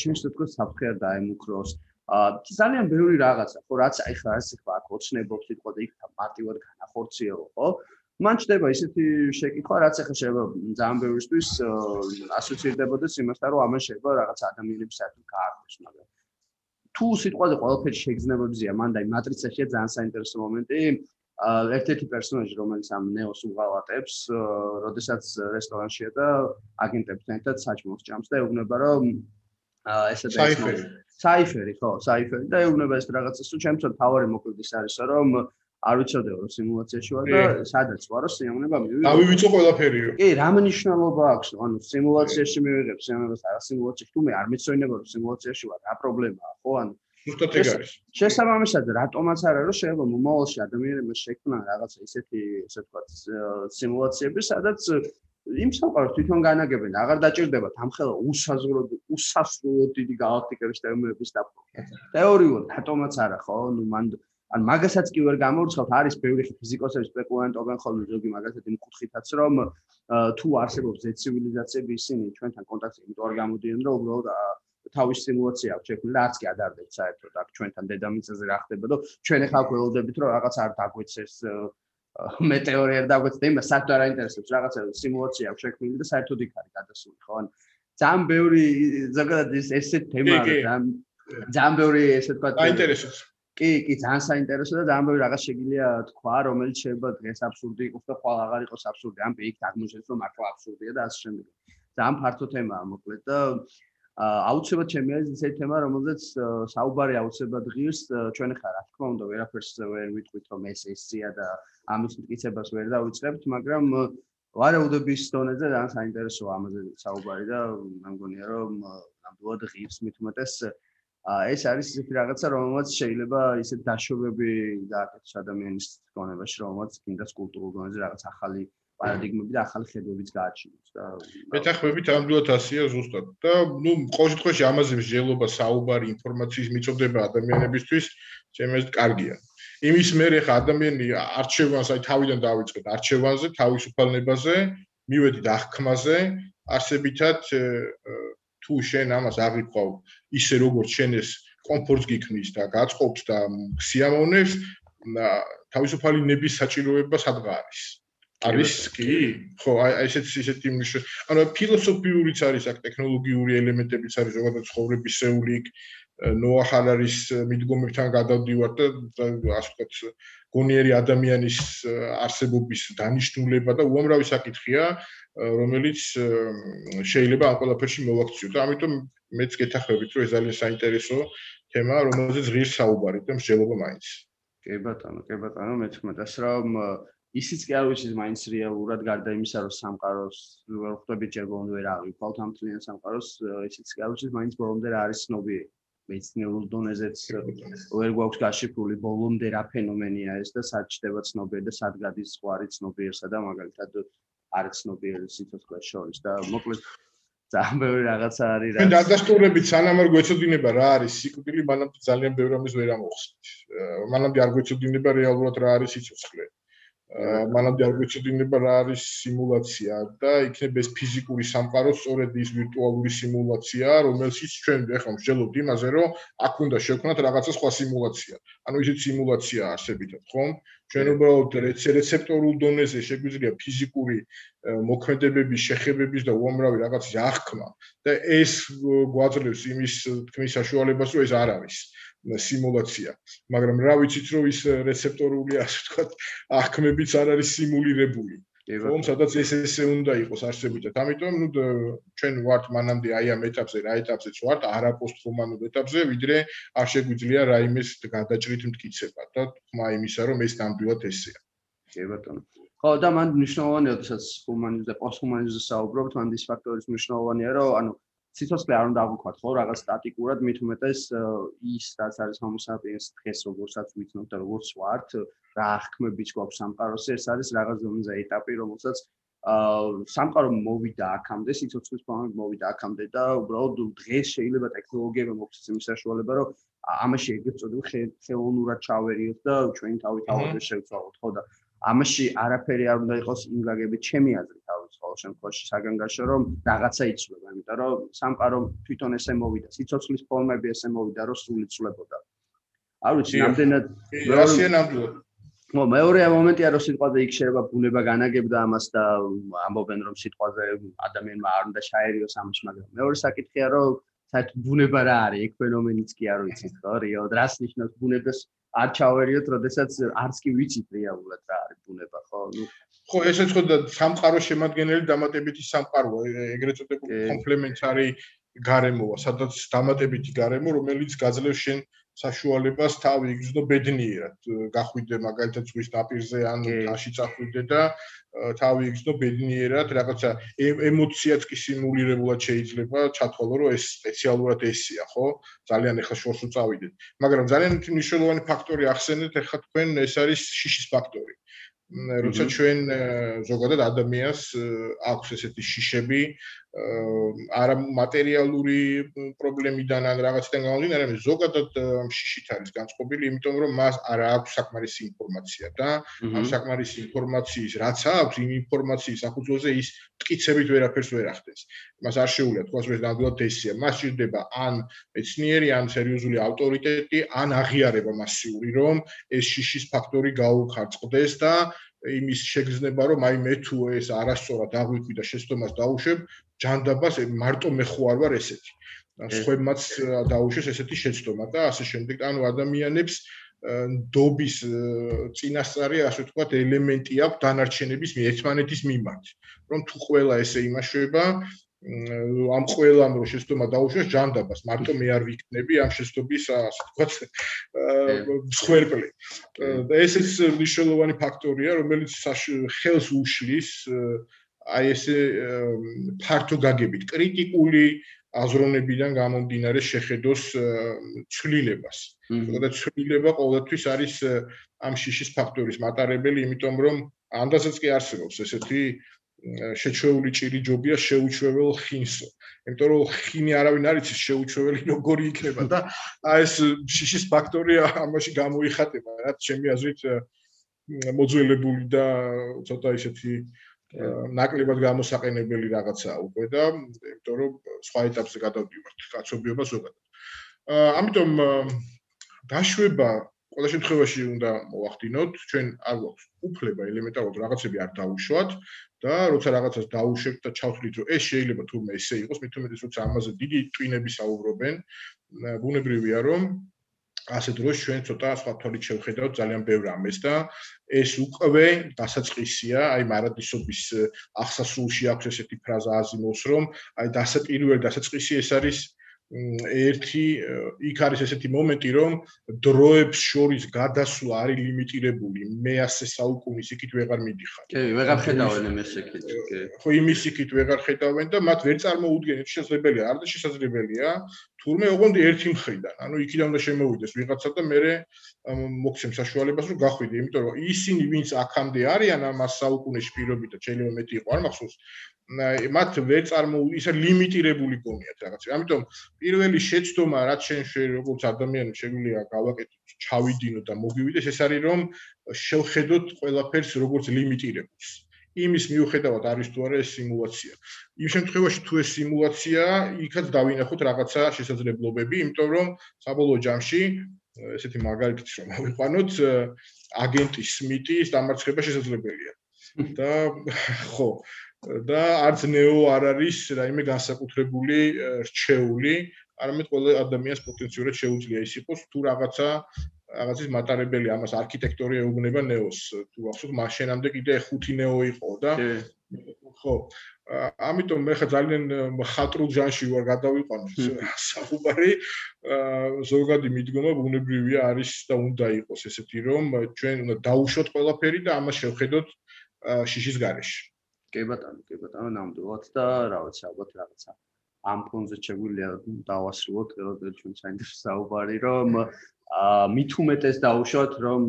შენ შეიძლება საფრთხე არ დაემუქროს, ძალიან ბევრი რაღაცა ხო რაც აი ხა ასე ხა აქ ოცნებობ სიტყვა და იქ მარტივად განახორციელო ხო? მან ჩდება ისეთი შეკითხვა რაც ახლა შეიძლება ძალიან ბევრისთვის ასოცირდებოდეს იმასთან რომ ამან შეიძლება რაღაც ადამიანების საერთოდ გაარკვეს მაგრამ თუ სიტყვაზე ყველაფერი შეგრძნებებზია მან და აი მატრიცაშია ძალიან საინტერესო მომენტი. ერთ-ერთი პერსონაჟი რომელიც ამ ნეოს უღალატებს, როდესაც რესტორანშია და აგენტებთან ერთად საჭმელს ჭამს და ეუბნება რომ ესე და საიფერი საიფერი ხო საიფერი და ეუბნება ეს რაღაცას თუ ჩემთვის თავარი მოკლედის არის რომ არ ვიცოდეო რომ სიმულაციაში ვარ და სადაც ვარო სიამოვნება მივიღე დავივიწო ყველაფერიო კი რა მნიშვნელობა აქვს? ანუ სიმულაციაში მივიღებ სიამოვნებას არა სიმულაციაში თუ მე არ მიცოინებ რომ სიმულაციაში ვარ რა პრობლემაა ხო ანუ ზუსტად ეგ არის. შესაბამისად რატომაც არა რომ შეიძლება მომავალში ადამიანებმა შექმნან რაღაცა ისეთი ესე ვთქვათ სიმულაციები სადაც იმ სამყაროს თვითონ განაგებენ, აღარ დაჭirdებათ ამხელა უსაზღრო უსასრულო დიდი galaktikების თემების დაპყრობა. თეორიულად ატომაც არა ხო? ნუ მან ან მაგასაც კი ვერ გამორცხავთ, არის ბევრი ფიზიკოსები სპეკულანტობენ ხოლმე ზოგი მაგასაც იმ კუთხითაც, რომ თუ არსებობს ზეც ცივილიზაციები, ისინი ჩვენთან კონტაქტში იმიტომ არ გამოდიან, რომ უბრალოდ თავის სიმულაცია აქვს შექმნილი და არც კი ადარდეთ საერთოდ აქ ჩვენთან დედამიწაზე რა ხდება და ჩვენ ახლა გველოდებით რომ რაღაც არ დაგვეცეს მეტეორი არ დაგვეცდა იმას საერთოდ არ აინტერესებს. რაღაცა სიმულაცია აქვს შექმნილი და საერთოდ იქ არის გადასული ხო? ან ძალიან ბევრი ზოგადად ეს ესე თემა ძალიან ძალიან ბევრი ესე თქვა აინტერესებს. კი კი ძალიან საინტერესო და ძალიან ბევრი რაღაც შეგიძლია თქვა რომელიც შეიძლება დღეს აბსურდი იყოს და ხვალ აღარ იყოს აბსურდი. ან იქ აღმოჩნდეს რომ მართლა აბსურდია და ასე შემდეგ. ძალიან ფართო თემაა მოკლედ და აუცილებლად ჩემი არის ისეთი თემა, რომელზეც საუბარი აუცილებლად ღირს ჩვენ ხარ, რა თქმა უნდა, ვერაფერს ვერ ვიტყვით, რომ ეს ესია და ამის მტკიცებას ვერ დავიწყებთ, მაგრამ ვარაუდების დონეზე ძალიან საინტერესოა ამაზე საუბარი და მე მგონია, რომ ნამდვილად ღირს მით უმეტეს. ეს არის ისეთი რაღაცა, რომელსაც შეიძლება ისეთ დაშობები გააკეთოს ადამიანის გონებაში, რომელსაც კიდაც კულტურულ დონეზე რაღაც ახალი პარადიგმები და ახალი ხედვებიც გააჩინოს და მეთახმებით ამდვილად ასია ზუსტად. და ნუ ყოველ შემთხვევაში ამაზე მსჯელობა საუბარი ინფორმაციის მიწოდება ადამიანებისთვის ჩემს კარგია. იმის მერე ხა ადამიანი არჩევანს აი თავიდან დავიწყეთ. არჩევანზე თავისუფალნებაზე მივედით აღქმაზე არსებითად თუ შენ ამას აღიქვავ ისე როგორც შენ ეს კომფორტს გიქმნის და გაწყობს და სიამოვნებს თავისუფალი ნების საჭიროება სადღა არის არის კი. ხო აი ესეც ისეთი იმის ანუ ფილოსოფიურიც არის აქ ტექნოლოგიური ელემენტებიც არის ზოგადად ცხოვრებისეული ნოა ხალარის მიდგომებთან გადავდივარ და ასე ვთქვათ გონიერი ადამიანის არსებობის დანიშნულება და უამრავი საკითხია რომელიც შეიძლება ამ ყველაფერში მოვაქციო და ამიტომ მეც გეთახმებით რომ ეს ძალიან საინტერესო თემაა რომელზეც ღირს საუბარი და მსჯელობა მაინც. კი ბატონო კი ბატონო მეც მეტას რომ ისიც კი არ ვიცი მაინც რეალურად გარდა იმისა რომ სამყაროს ვერ ხვდები ჯერ ბოლომდე ვერ ავიქვავთ ამ თლიან სამყაროს ისიც კი არ ვიცი მაინც ბოლომდე რა არის ცნობიერი მეცნიერულ დონეზეც ვერ გვაქვს გაშიფრული ბოლომდე რა ფენომენია ეს და სად ჩდება ცნობიერი და სად გადის ზღვარი ცნობიერსა და მაგალითად არ ცნობიერი სიცოცხლეს შორის და მოკლედ ძალიან ბევრი რაღაცა არის რა. დადასტურებით სანამ არ გვეცოდინება რა არის სიკვდილი, მანამდე ძალიან ბევრი რამის ვერ ამოხსნით. მანამდე არ გვეცოდინება რეალურად რა არის სიცოცხლე. მანამდე არ გვეცოდინება რა არის სიმულაცია და იქნებ ეს ფიზიკური სამყარო სწორედ ის ვირტუალური სიმულაცია, რომელშიც ჩვენ ახლა მსჯელობთ იმაზე, რომ აქ უნდა შევქნათ რაღაცა სხვა სიმულაცია. ანუ ისეთ სიმულაცია არსებითად, ხომ? ჩვენ უბრალოდ რეცეპტორულ დონეზე შეგვიძლია ფიზიკური მოქმედებების, შეხებების და უამრავი რაღაცის აღქმა და ეს გვაძლევს იმის თქმის საშუალებას, რომ ეს არ არის. სიმულაცია. მაგრამ რა ვიცით, რომ ის რეცეპტორული, ასე ვთქვათ, აღქმებიც არ არის სიმულირებული. რომ სადაც ეს ესე უნდა იყოს არსებითად. ამიტომ ნუ ჩვენ ვართ მანამდე აი ამ ეტაპზე, რა ეტაპზეც ვართ, არა პოსტჰუმანურ ეტაპზე, ვიდრე არ შეგვიძლია რაიმეს გადაჭრით მткиცება და თქმა იმისა, რომ ეს ნამდვილად ესეა. კი ბატონო. ხო და მან მნიშვნელოვანია, თესაც ჰუმანიზმზე, პოსტჰუმანიზმზე საუბრობთ, მან ის ფაქტორიც მნიშვნელოვანია, რომ ანუ სიცოცხლე არ უნდა აღვქვათ ხო? რაღაც სტატიკურად მით უმეტეს ის რაც არის ჰომოსაპიენს დღეს როგორცაც ვიცნობ და როგორც ვართ რა აღქმებიც გვაქვს სამყაროზე ეს არის რაღაც ზონზე ეტაპი რომელსაც აა სამყარო მოვიდა აქამდე სიცოცხლის ფორმით მოვიდა აქამდე და უბრალოდ დღეს შეიძლება ტექნოლოგიები მოგვცეს იმის საშუალება რომ ამაში ეგრეთ წოდებული ხელოვნურად ჩავერიოთ და ჩვენი თავი თავად შევცვალოთ ხო და ამაში არაფერი არ უნდა იყოს იმ გაგებით ჩემი აზრით თავის ყოველ შემთხვევაში საგანგაშო რომ რაღაცა იცვლება იმიტომ რომ სამყარო თვითონ ესე მოვიდა სიცოცხლის ფორმები ესე მოვიდა რომ სული ცვლებოდა. არ ვიცი რამდენად რასია ნამდვილად. მო მეორე მომენტია რომ სიტყვაზე იქ შეიძლება ბუნება განაგებდა ამას და ამბობენ რომ სიტყვაზე ადამიანმა არ უნდა ჩაერიოს ამას მაგრამ მეორე საკითხია რომ საერთოდ ბუნება რა არის? ეგ ფენომენიც კი არ ვიცით ხო რეალურად რას ნიშნავს ბუნებას არ ჩავერიოთ, როდესაც არც კი ვიცით რეალურად რა არის ბუნება, ხო? ნუ ხო, ესეც ხო და სამყარო შემადგენელი დამატებითი სამყაროა, ეგრეთ წოდებული კომპლემენტარი გარემოა, სადაც დამატებითი გარემო, რომელიც გაძლევს შენ საშუალებას თავი იგრძნო ბედნიერად. გახვიდე მაგალითად ზღვის ნაპირზე ან თაში წახვიდე და თავი იგრძნო ბედნიერად რაღაცა ემოციაც კი სიმულირებულად შეიძლება ჩათვალო რომ ეს სპეციალურად ესია ხო? ძალიან ეხა შორს უწავიდეთ. მაგრამ ძალიან მნიშვნელოვანი ფაქტორი ახსენეთ ეხა თქვენ ეს არის შიშის ფაქტორი. როცა ჩვენ ზოგადად ადამიანს აქვს ესეთი შიშები არა მატერიალური პრობლემიდან ან რაღაციდან გამომდინარე, მაგრამ ზოგადად ამ შიშით არის განწყობილი, იმიტომ რომ მას არა აქვს საკმარისი ინფორმაცია და ამ საკმარისი ინფორმაციის რაც აქვს, იმ ინფორმაციის საფუძველზე ის მტკიცებით ვერაფერს ვერ ახდენს. მას არ შეუძლია თქვას რომ ნამდვილად თესია. მას შეიძლება ან მეცნიერი, ან სერიოზული ავტორიტეტი, ან აღიარება მასიური, რომ ეს შიშის ფაქტორი გაუხარწყდეს და იმის შეგრძნება რომ აი მე თუ ეს არასწორად აღვიქვი და შეცდომას დაუშვებ ჯანდაბას მარტო მე ხო არ ვარ ესეთი. სხვებმაც დაუშვეს ესეთი შეცდომა და ასე შემდეგ. ანუ ადამიანებს დობის წინასწარი ასე ვთქვათ ელემენტი აქვს დანარჩენების ერთმანეთის მიმართ რომ თუ ყველა ესე იმაშვება ამ ყველამ რო შეცდომა დაუშვეს ჯანდაბას მარტო მე არ ვიქნები ამ შეცდობის ასე ვთქვათ მსხვერპლი. და ეს ის მნიშვნელოვანი ფაქტორია რომელიც ხელს უშლის აი ეს ფართო გაგებით კრიტიკული აზროვნებიდან გამომდინარე შეხედოს ცვლილებას. ზოგადად ცვლილება ყოველთვის არის ამ შიშის ფაქტორის მატარებელი, იმიტომ რომ ანდაზეც კი არსებობს ესეთი შეჩვეული ჭირი ჯობია შეუჩვეველ ხინსო. იმიტომ რომ ხინი არავინ არ იცის შეუჩვეველი როგორი იქნება და აი ეს შიშის ფაქტორი ამაში გამოიხატება, რაც ჩემი აზრით მოძველებული და ცოტა ისეთი ნაკლებად გამოსაყენებელი რაღაცაა უკვე და იმიტომ რომ სხვა ეტაპზე გადავდივართ კაცობრიობა ზოგადად. ამიტომ დაშვება ყველა შემთხვევაში უნდა მოახდინოთ, ჩვენ არ გვაქვს უფლება ელემენტარულად რაღაცები არ დაუშვათ და როცა რაღაცას დაუშვებთ და ჩავთვლით, რომ ეს შეიძლება თურმე ესე იყოს, მით უმეტეს როცა ამაზე დიდი ტვინები საუბრობენ, ბუნებრივია რომ ასე დროს ჩვენ ცოტა სხვა თვალით შევხედავთ ძალიან ბევრ ამეს და ეს უკვე დასაწყისია, აი მარადისობის აღსასრულში აქვს ესეთი ფრაზა აზიმოს, რომ აი დასაპირველი დასაწყისი ეს არის ერთი იქ არის ესეთი მომენტი, რომ დროებს შორის გადასვლა არის ლიმიტირებული. მე ასე საუკუნის იქით ვეღარ მიდიხარ. კი, ვეღარ ხედავენ ეს იქით, კი. ხო, იმის იქით ვეღარ ხედავენ და მათ ვერ წარმოუდგენთ შესაძლებელია, არ და შესაძლებელია. თურმე ოღონდ ერთი მხრიდან, ანუ იქიდან უნდა შემოვიდეს ვიღაცა და მე მოგცემ საშუალებას რომ გახვიდე, იმიტომ რომ ისინი ვინც აქამდე არიან ამ საუკუნის პირობით და შეიძლება მეტი იყო, არ მახსოვს, მათ ვერ წარმო ისე ლიმიტირებული გონიათ რაღაც. ამიტომ პირველი შეცდომა რაც შენ შეიძლება როგორც ადამიანი შეგვიძლია გავაკეთოთ, ჩავიდინოთ და მოგივიდეს, ეს არის რომ შევხედოთ ყველაფერს როგორც ლიმიტირებულს. იმის მიუხედავად არის თუ არა ეს სიმულაცია. იმ შემთხვევაში თუ ეს სიმულაცია, იქაც დავინახოთ რაღაცა შესაძლებლობები, იმიტომ რომ საბოლოო ჯამში ესეთი მაგალითიც რომ ავიყვანოთ, აგენტი სმიტის დამარცხება შესაძლებელია. და ხო, და არც ნეო არ არის რაიმე განსაკუთრებული რჩეული, არამედ ყველა ადამიანს პოტენციურად შეუძლია ის იყოს თუ რაღაცა რაღაცის მატარებელი ამას არქიტექტორი ეუბნება ნეოს. თუ ახსოვთ, მაშინამდე კიდე 5 ნეო იყო და ხო. ამიტომ მე ხა ძალიან ხატრულ ჯანში ვარ გადავიყვანო საუბარი. ზოგადი მიდგომა ბუნებრივია არის და უნდა იყოს ესეთი რომ ჩვენ უნდა დაუშვოთ ყველაფერი და ამას შევხედოთ შიშის გარეშე. კი ბატონო, კი ბატონო, ნამდვილად და რა ვიცი, ალბათ რაღაცა ამ ფონზე შეგვიძლია დავასრულოთ ყველაფერი ჩვენ საინტერესო საუბარი, რომ აა მით უმეტეს დაუშვათ, რომ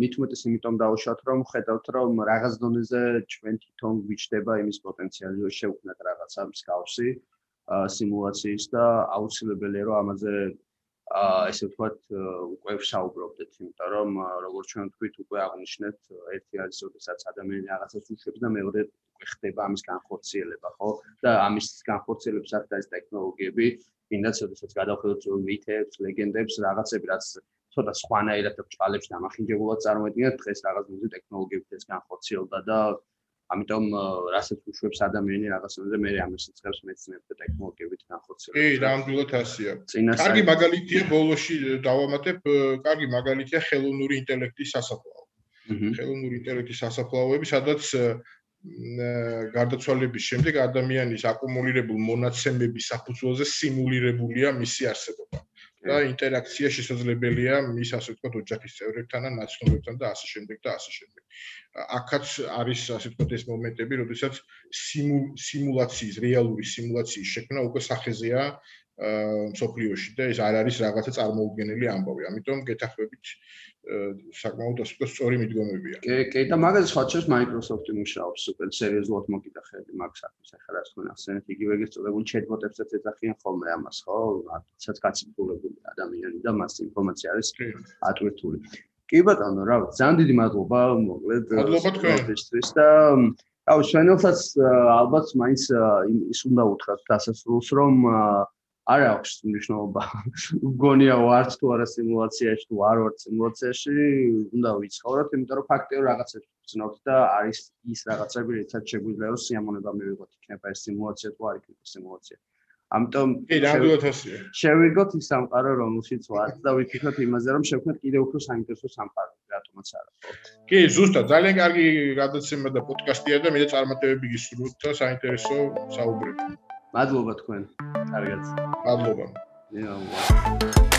მით უმეტეს იმიტომ დაუშვათ, რომ ხედავთ, რომ რაღაც დონეზე ჩვენ თვითონ გვიჩდება იმის პოტენციალი, რომ შევქმნათ რაღაცა მსგავსი სიმულაციის და აუცილებელია რომ ამაზე ესე ვთქვათ უკვე ვსაუბრობდეთ, იმიტომ რომ როგორც ჩვენ თქვით უკვე აღნიშნეთ, ერთი არის როდესაც ადამიანი რაღაცას უშვებს და მეორე უკვე ხდება ამის განხორციელება, ხო? და ამის განხორციელების აქ არის ტექნოლოგიები, ვინაც როდესაც გადავხედოთ მითებს, ლეგენდებს, რაღაცები, რაც ცოტა სხვანაირად ბჭყალებში დამახინჯებულად წარმოედგინათ, დღეს რაღაც მუზი ტექნოლოგიებით ეს განხორციელდა და ამიტომ რასაც უშვებს ადამიანი რაღაცნაირად მე ამას იწევს მეცნიერთა ტექნოლოგიებით განხორციელება. კი, ნამდვილად ასია. კარგი მაგალითია ბოლოში დავამატებ, კარგი მაგალითია ხელოვნური ინტელექტის სასაფლაო. ხელოვნური ინტელექტის სასაფლაოები, სადაც გარდაცვალების შემდეგ ადამიანის აკუმულირებულ მონაცემების საფუძველზე სიმულირებულია მისი არსებობა. და ინტერაქცია შესაძლებელია მის ასე ვთქვათ ოჯახის წევრებთან და ნაცნობებთან და ასე შემდეგ და ასე შემდეგ. აქაც არის ასე ვთქვათ ეს მომენტები, როდესაც სიმულაციის, რეალური სიმულაციის შექმნა უკვე სახეზეა სოფლიოში და ეს არ არის რაღაცა წარმოუდგენელი ამბავი. ამიტომ გეთახმებით საკმაოდ ასე ვთქვათ სწორი მიდგომებია. კი, კი და მაგაზე სხვა ჩეს Microsoft-ი მუშაობს სუპერ სერიოზულად მოკიდა ხელი მაგ საქმეს ახლა რა თქვენ ახსენეთ იგივე გეწოდებული chatbot-ებსაც ეძახიან ხოლმე ამას, ხო? რადგანაც გაციფრულებული ადამიანი და მას ინფორმაცია არის ატვირთული. კი ბატონო, რა ვიცი, ძალიან დიდი მადლობა, მოკლედ. მადლობა თქვენთვის და აუ, ჩვენელსაც ალბათ მაინც ის უნდა უთხრათ დასასრულს, რომ არ აქვს მნიშვნელობა. გონია ვარც თუ არა სიმულაციაში თუ არ ვარ სიმულაციაში, უნდა ვიცხოვროთ, იმიტომ რომ ფაქტიურად რაღაცებს ვცნობთ და არის ის რაღაცები, რითაც შეგვიძლია რომ სიამონება მივიღოთ, იქნება ეს სიმულაცია თუ არ იქნება სიმულაცია. ამიტომ კი, რამოდენად ასია. შევიგოთ ის სამყარო, რომელშიც ვართ და ვიფიქროთ იმაზე, რომ შევქმნათ კიდევ უფრო საინტერესო სამყარო, რატომაც არა, ხო? კი, ზუსტად, ძალიან კარგი გადაცემა და პოდკასტია და მე წარმატებები გისურვებთ და საინტერესო საუბრები. მადლობა თქვენ. კარგად. მადლობა. იაუ.